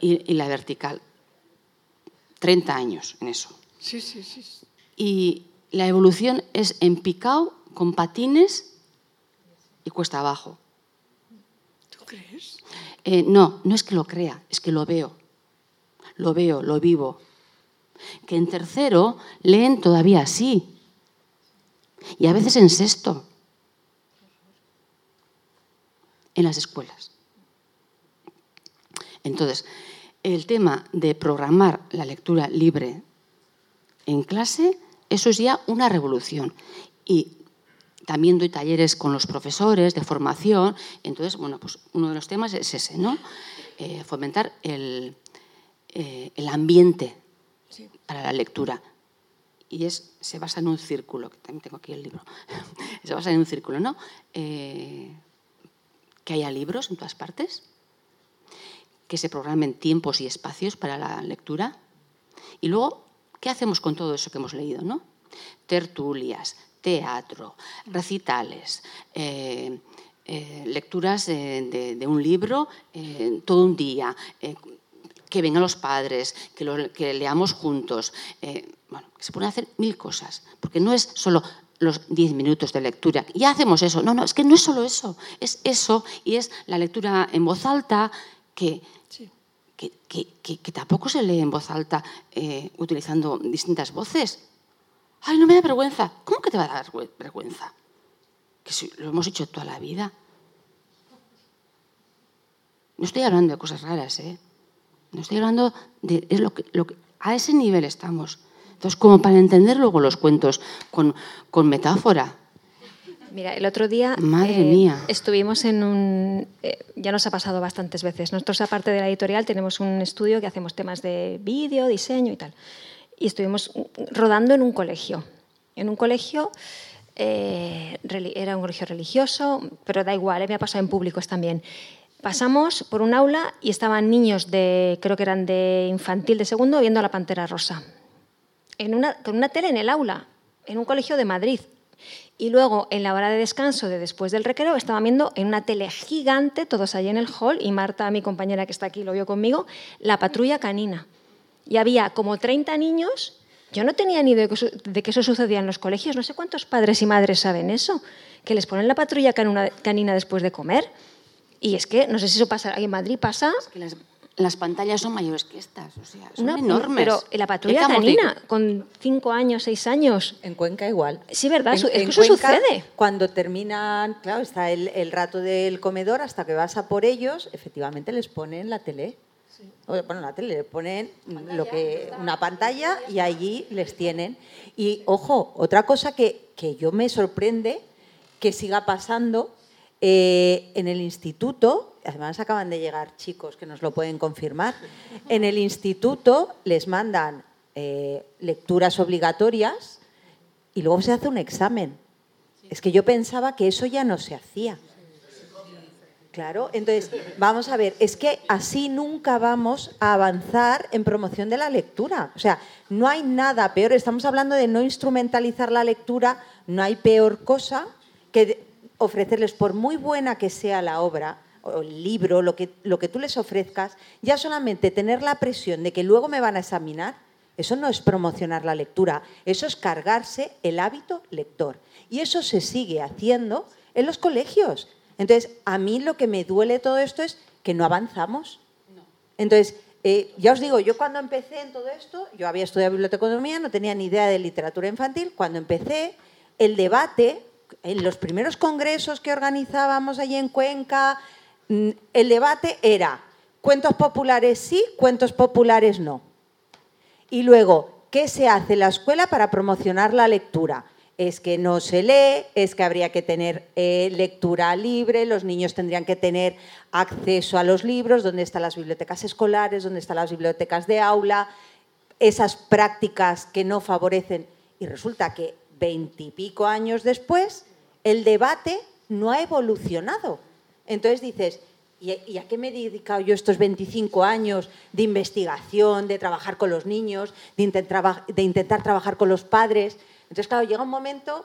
y, y, la vertical. 30 años en eso. Sí, sí, sí. Y la evolución es en picao, con patines y cuesta abajo. ¿Tú crees? Eh, no, no es que lo crea, es que lo veo. Lo veo, lo vivo. Que en tercero leen todavía así. Y a veces en sexto. En las escuelas. Entonces, el tema de programar la lectura libre en clase, eso es ya una revolución. Y también doy talleres con los profesores de formación. Entonces, bueno, pues uno de los temas es ese, ¿no? Eh, fomentar el, eh, el ambiente sí. para la lectura. Y es, se basa en un círculo, que también tengo aquí el libro, se basa en un círculo, ¿no? Eh, que haya libros en todas partes, que se programen tiempos y espacios para la lectura. Y luego, ¿qué hacemos con todo eso que hemos leído, no? Tertulias, teatro, recitales, eh, eh, lecturas de, un libro eh, todo un día, que vengan los padres, que, que leamos juntos. Bueno, se pueden hacer mil cosas, porque no es solo los diez minutos de lectura. Ya hacemos eso. No, no, es que no es solo eso. Es eso y es la lectura en voz alta que, sí. que, que, que, tampoco se lee en voz alta eh, utilizando distintas voces. Ay, no me da vergüenza. ¿Cómo que te va a dar vergüenza? Que si lo hemos hecho toda la vida. No estoy hablando de cosas raras, ¿eh? No estoy hablando de es lo que, lo que, a ese nivel estamos. Entonces, como para entender luego los cuentos con, con metáfora. Mira, el otro día Madre eh, mía. estuvimos en un... Eh, ya nos ha pasado bastantes veces. Nosotros, aparte de la editorial, tenemos un estudio que hacemos temas de vídeo, diseño y tal y estuvimos rodando en un colegio. En un colegio eh, era un colegio religioso, pero da igual, eh, me ha pasado en públicos también. Pasamos por un aula y estaban niños de, creo que eran de infantil de segundo, viendo a la Pantera Rosa. En una, con una tele en el aula, en un colegio de Madrid. Y luego, en la hora de descanso de después del recreo, estaban viendo en una tele gigante, todos allí en el hall, y Marta, mi compañera que está aquí, lo vio conmigo, la patrulla canina. Y había como 30 niños yo no tenía ni idea de que eso sucedía en los colegios. No sé cuántos padres y madres saben eso, que les ponen la patrulla canina después de comer. Y es que, no sé si eso pasa, en Madrid pasa... pantallas son mayores que estas, o sea, son enormes. Pero la patrulla canina, con cinco años, seis años... En Cuenca igual. Sí, ¿verdad? es que eso sucede. Cuando terminan, claro, está el, el rato del comedor, hasta que vas a por ellos, efectivamente les ponen la tele. Bueno, la tele le ponen lo que, una pantalla y allí les tienen. Y ojo, otra cosa que, que yo me sorprende que siga pasando eh, en el instituto, además acaban de llegar chicos que nos lo pueden confirmar, en el instituto les mandan eh, lecturas obligatorias y luego se hace un examen. Es que yo pensaba que eso ya no se hacía. Claro, entonces, vamos a ver, es que así nunca vamos a avanzar en promoción de la lectura. O sea, no hay nada peor, estamos hablando de no instrumentalizar la lectura, no hay peor cosa que ofrecerles, por muy buena que sea la obra, o el libro, lo que, lo que tú les ofrezcas, ya solamente tener la presión de que luego me van a examinar, eso no es promocionar la lectura, eso es cargarse el hábito lector. Y eso se sigue haciendo en los colegios. Entonces, a mí lo que me duele todo esto es que no avanzamos. Entonces, eh, ya os digo, yo cuando empecé en todo esto, yo había estudiado biblioteconomía, no tenía ni idea de literatura infantil. Cuando empecé, el debate, en los primeros congresos que organizábamos allí en Cuenca, mm, el debate era cuentos populares sí, cuentos populares no. Y luego, ¿qué se hace en la escuela para promocionar la lectura? es que no se lee, es que habría que tener eh, lectura libre, los niños tendrían que tener acceso a los libros, dónde están las bibliotecas escolares, dónde están las bibliotecas de aula, esas prácticas que no favorecen. Y resulta que veintipico años después, el debate no ha evolucionado. Entonces dices, ¿y a qué me he dedicado yo estos 25 años de investigación, de trabajar con los niños, de intentar trabajar con los padres? Entonces, claro, llega un momento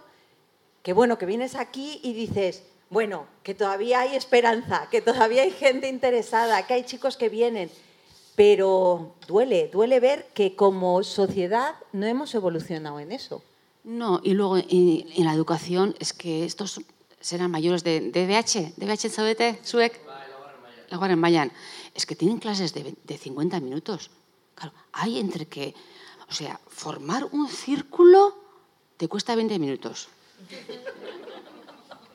que, bueno, que vienes aquí y dices, bueno, que todavía hay esperanza, que todavía hay gente interesada, que hay chicos que vienen, pero duele, duele ver que como sociedad no hemos evolucionado en eso. No, y luego en, la educación es que estos serán mayores de, DBH, DBH en SUEC, la en Mayan. Es que tienen clases de, de 50 minutos. Claro, hay entre que, o sea, formar un círculo te cuesta 20 minutos.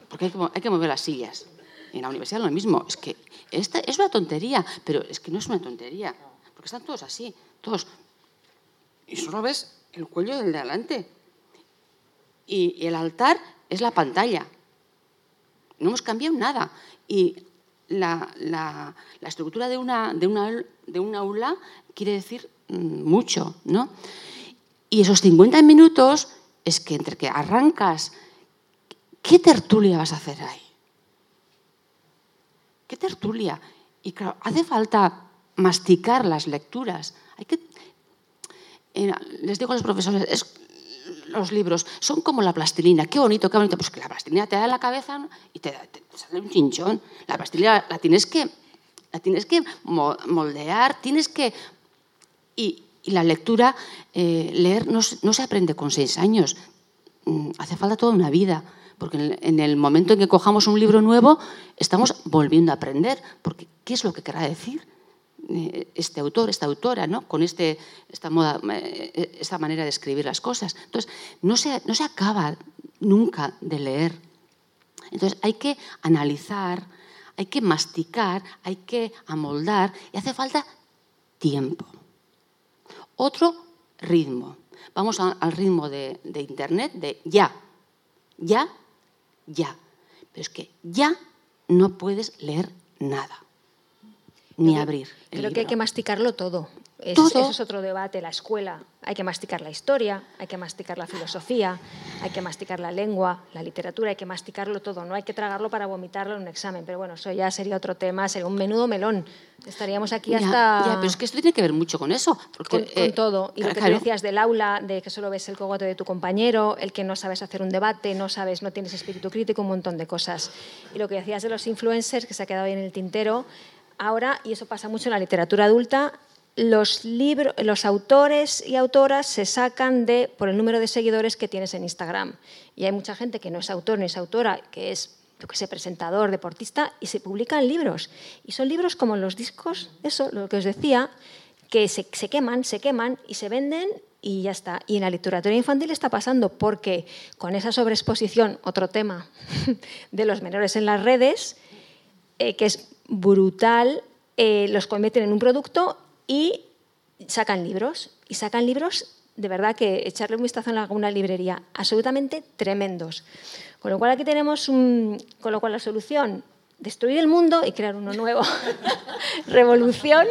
Porque hay que, mover las sillas. En la universidad lo mismo. Es que esta es una tontería, pero es que no es una tontería. Porque están todos así, todos. Y solo ves el cuello del de adelante. Y el altar es la pantalla. No hemos cambiado nada. Y la, la, estructura de una, de, una, de una aula quiere decir mm, mucho, ¿no? Y esos 50 minutos es que entre que arrancas, ¿qué tertulia vas a hacer ahí? ¿Qué tertulia? Y claro, hace falta masticar las lecturas. Hay que, eh, les digo a los profesores, los libros son como la plastilina. Qué bonito, qué bonito. Pues que la plastilina te da en la cabeza y te, sale un chinchón. La plastilina la tienes que, la tienes que moldear, tienes que... Y, la lectura, eh, leer no, se aprende con seis años, mm, hace falta toda una vida, porque en el momento en que cojamos un libro nuevo estamos volviendo a aprender, porque ¿qué es lo que querrá decir este autor, esta autora, ¿no? con este, esta, moda, eh, esta manera de escribir las cosas? Entonces, no se, no se acaba nunca de leer. Entonces, hay que analizar, hay que masticar, hay que amoldar y hace falta tiempo. Otro ritmo. Vamos al ritmo de, Internet, de ya, ya, ya. Pero es que ya no puedes leer nada. Ni abrir. el Creo que hay que masticarlo todo. Es- Todo. Eso es otro debate. La escuela, hay que masticar la historia, hay que masticar la filosofía, hay que masticar la lengua, la literatura, hay que masticarlo todo. No hay que tragarlo para vomitarlo en un examen. Pero bueno, eso ya sería otro tema, sería un menudo melón. Estaríamos aquí hasta... ya, pero es que esto tiene que ver mucho con eso. Porque, con, con eh, todo. Y lo que claro. tú decías del aula, de que solo ves el cogote de tu compañero, el que no sabes hacer un debate, no sabes, no tienes espíritu crítico, un montón de cosas. Y lo que decías de los influencers, que se ha quedado ahí en el tintero, ahora, y eso pasa mucho en la literatura adulta, los, libros, los autores y autoras se sacan de por el número de seguidores que tienes en Instagram. Y hay mucha gente que no es autor ni es autora, que es yo que sé, presentador, deportista, y se publican libros. Y son libros como los discos, eso, lo que os decía, que se, se queman, se queman y se venden y ya está. Y en la literatura infantil está pasando porque con esa sobreexposición, otro tema, de los menores en las redes, eh, que es brutal, eh, los convierten en un producto y sacan libros. Y sacan libros, de verdad, que echarle un vistazo en alguna librería, absolutamente tremendos. Con lo cual aquí tenemos un, con lo cual la solución, destruir el mundo y crear uno nuevo. Revolución.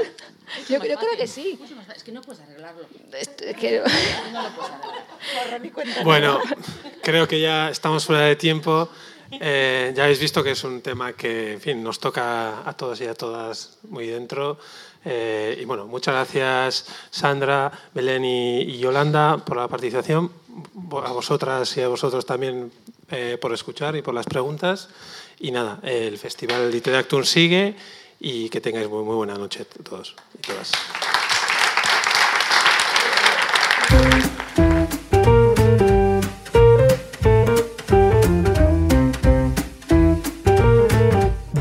Yo, yo creo que sí. Es que no puedes arreglarlo. Esto- que- Bueno, creo que ya estamos fuera de tiempo. Eh, ya habéis visto que es un tema que, en fin, nos toca a todos y a todas muy dentro. Eh, y bueno, muchas gracias Sandra, Belén y, y Yolanda por la participación. A vosotras y a vosotros también eh, por escuchar y por las preguntas. Y nada, el Festival Literactum sigue y que tengáis muy, muy buena noche todos y todas.